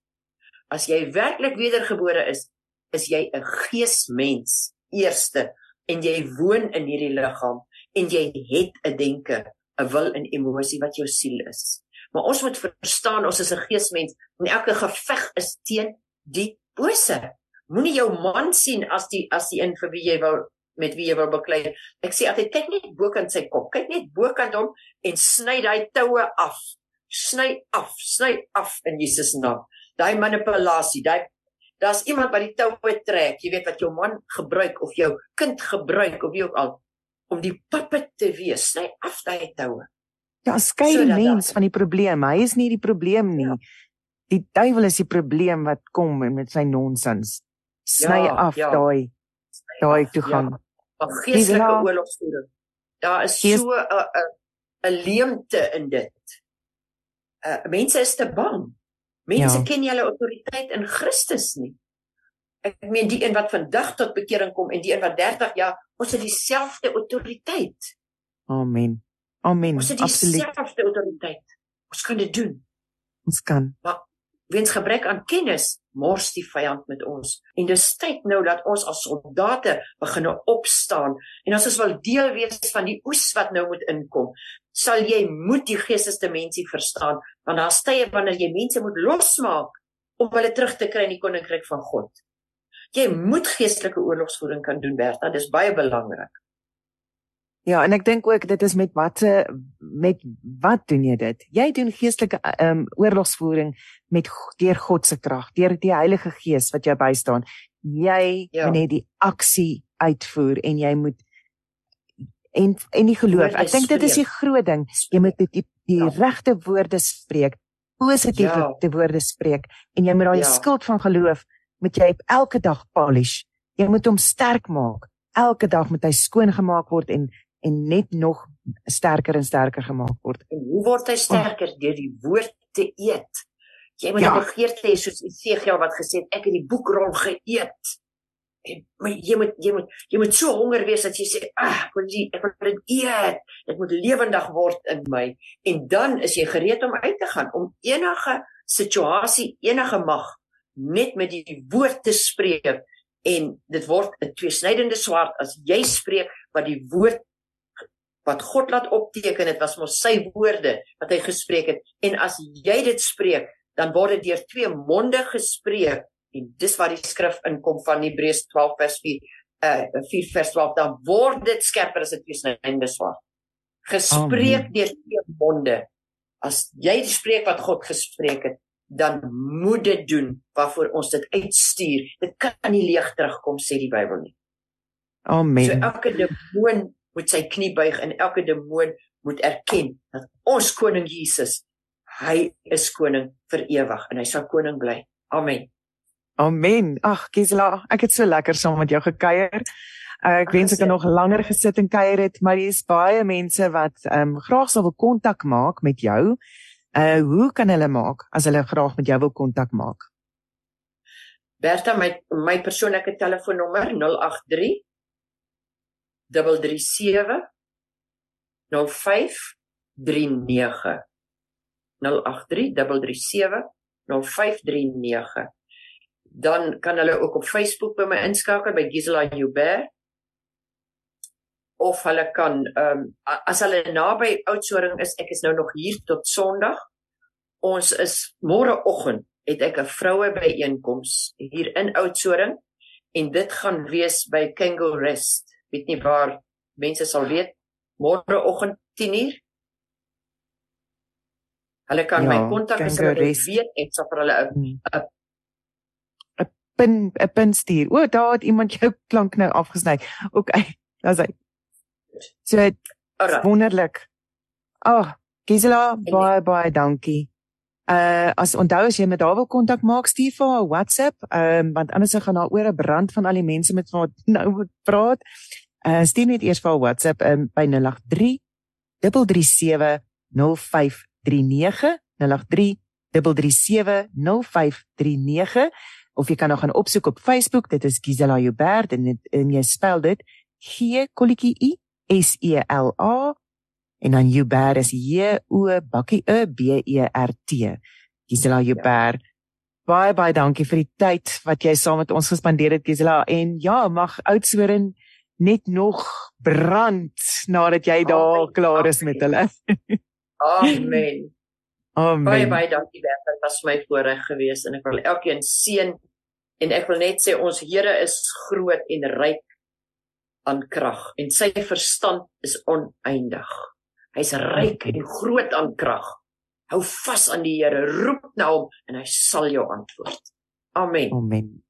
As jy werklik wedergebore is, is jy 'n geesmens eerste en jy woon in hierdie liggaam en jy het 'n denke, 'n wil en emosie wat jou siel is. Maar ons moet verstaan ons is 'n geesmens en elke geveg is teen die bose. Moenie jou man sien as die as die een vir wie jy wil met wie jy wil beklei. Ek sê altyd kyk net bokant sy kop. Kyk net bokant hom en sny daai toue af. Sny af, sny af in Jesus naam. Daai manipulasie, daai daar's iemand wat die toue trek, jy weet wat jou man gebruik of jou kind gebruik of wie ook al om die puppet te wees. Sny af daai toue. Ja, skei die mens van die probleem. Hy is nie die probleem nie. Ja. Die duiwel is die probleem wat kom met sy nonsens. Sny ja, af ja. daai daai toegang. Ja. 'n geestelike oorlogsvoering. Daar is so 'n 'n 'n leemte in dit. Uh mense is te bang. Mense ja. ken nie hulle autoriteit in Christus nie. Ek meen die een wat vandag tot bekering kom en die een wat 30 jaar, ons het dieselfde autoriteit. Amen. Amen. Ons het dieselfde autoriteit. Ons kan dit doen. Ons kan. Maar weens gebrek aan kennis mors die vyand met ons. En dis tyd nou dat ons as soldate begin opstaan en ons is wel deel wees van die oes wat nou moet inkom. Sal jy moet die geestesdimensie verstaan want daar stye wanneer jy mense moet losmaak om hulle terug te kry in die koninkryk van God. Jy moet geestelike oorlogsvoering kan doen, Bertha, dis baie belangrik. Ja, en ek dink ook dit is met watte met wat doen jy dit? Jy doen geestelike ehm um, oorlogsvoering met deur God se krag, deur die Heilige Gees wat jou bystaan. Jy ja. moet net die aksie uitvoer en jy moet en en die geloof. Ek dink dit is die groot ding. Jy moet die, die, die ja. regte woorde spreek, positiewe ja. woorde spreek en jy moet daai ja. skild van geloof moet jy elke dag polish. Jy moet hom sterk maak. Elke dag moet hy skoon gemaak word en en net nog sterker en sterker gemaak word. En hoe word hy sterker oh. deur die woord te eet? Jy moet ja. begeerte hê soos Esegiel wat gesê het ek het die boekrol geëet. En maar jy moet jy moet jy moet so honger wees dat jy sê ag ek wil die, ek wil dit eet. Dit moet lewendig word in my. En dan is jy gereed om uit te gaan om enige situasie, enige mag net met die woord te spreek. En dit word 'n tweesnydende swaard as jy spreek wat die woord wat God laat opteken het was mos sy woorde wat hy gespreek het. En as jy dit spreek dan word dit deur twee monde gespreek en dis waar die skrif inkom van Hebreërs 12 vers 4 uh 4 vers 12 dan word dit skerper as 'n tweesnydende swaard gespreek deur twee monde as jy spreek wat God gespreek het dan moet dit doen waarvoor ons dit uitstuur dit kan nie leeg terugkom sê die Bybel nie Amen. So elke demoon moet sy knie buig en elke demoon moet erken dat ons koning Jesus hy is koning vir ewig en hy sal koning bly. Amen. Amen. Ag Gisela, ek het so lekker saam met jou gekuier. Uh, ek wens ek kan nog langer gesit en kuier het, maar is baie mense wat ehm um, graag sou wil kontak maak met jou. Uh hoe kan hulle maak as hulle graag met jou wil kontak maak? Bertha my my persoonlike telefoonnommer 083 337 0539 dan kan hulle ook op Facebook by my inskakel by Gisela Joubert of hulle kan ehm um, as hulle naby Oudtshoorn is ek is nou nog hier tot Sondag ons is môreoggend het ek 'n vroue byeenkoms hier in Oudtshoorn en dit gaan wees by Kangaroo Rest weet nie waar mense sal weet môreoggend 10uur. Hulle kan ja, my kontak as hulle weet ek sal vir hulle hmm. 'n pin 'n pin stuur. O, daar het iemand jou klank nou afgesny. OK, daar's hy. So wonderlik. Ag, oh, Gisela, baie baie dankie. Uh as onthou as jy met haar wil kontak maak, stuur vir haar WhatsApp, ehm um, want anders gaan haar ore brand van al die mense met wat nou moet praat. Uh stuur net eers vir haar WhatsApp um, by 083 337 0539 083 3370539 of jy kan nog gaan opsoek op Facebook dit is Gisela Joubert en dit, en jy spel dit G kolletjie I S E L A en dan Joubert is J O bakkie E B E R T. Gisela Joubert ja. baie baie dankie vir die tyd wat jy saam met ons gespandeer het Gisela. En ja mag Oudtshoorn net nog brand nadat jy daar klaar is met hulle. Amen Amen. Baie baie dankie Bert, dit was my voorreg geweest en ek wil elkeen seën en ek wil net sê ons Here is groot en ryk aan krag en sy verstand is oneindig. Hy's ryk en groot aan krag. Hou vas aan die Here, roep na hom en hy sal jou antwoord. Amen. Amen.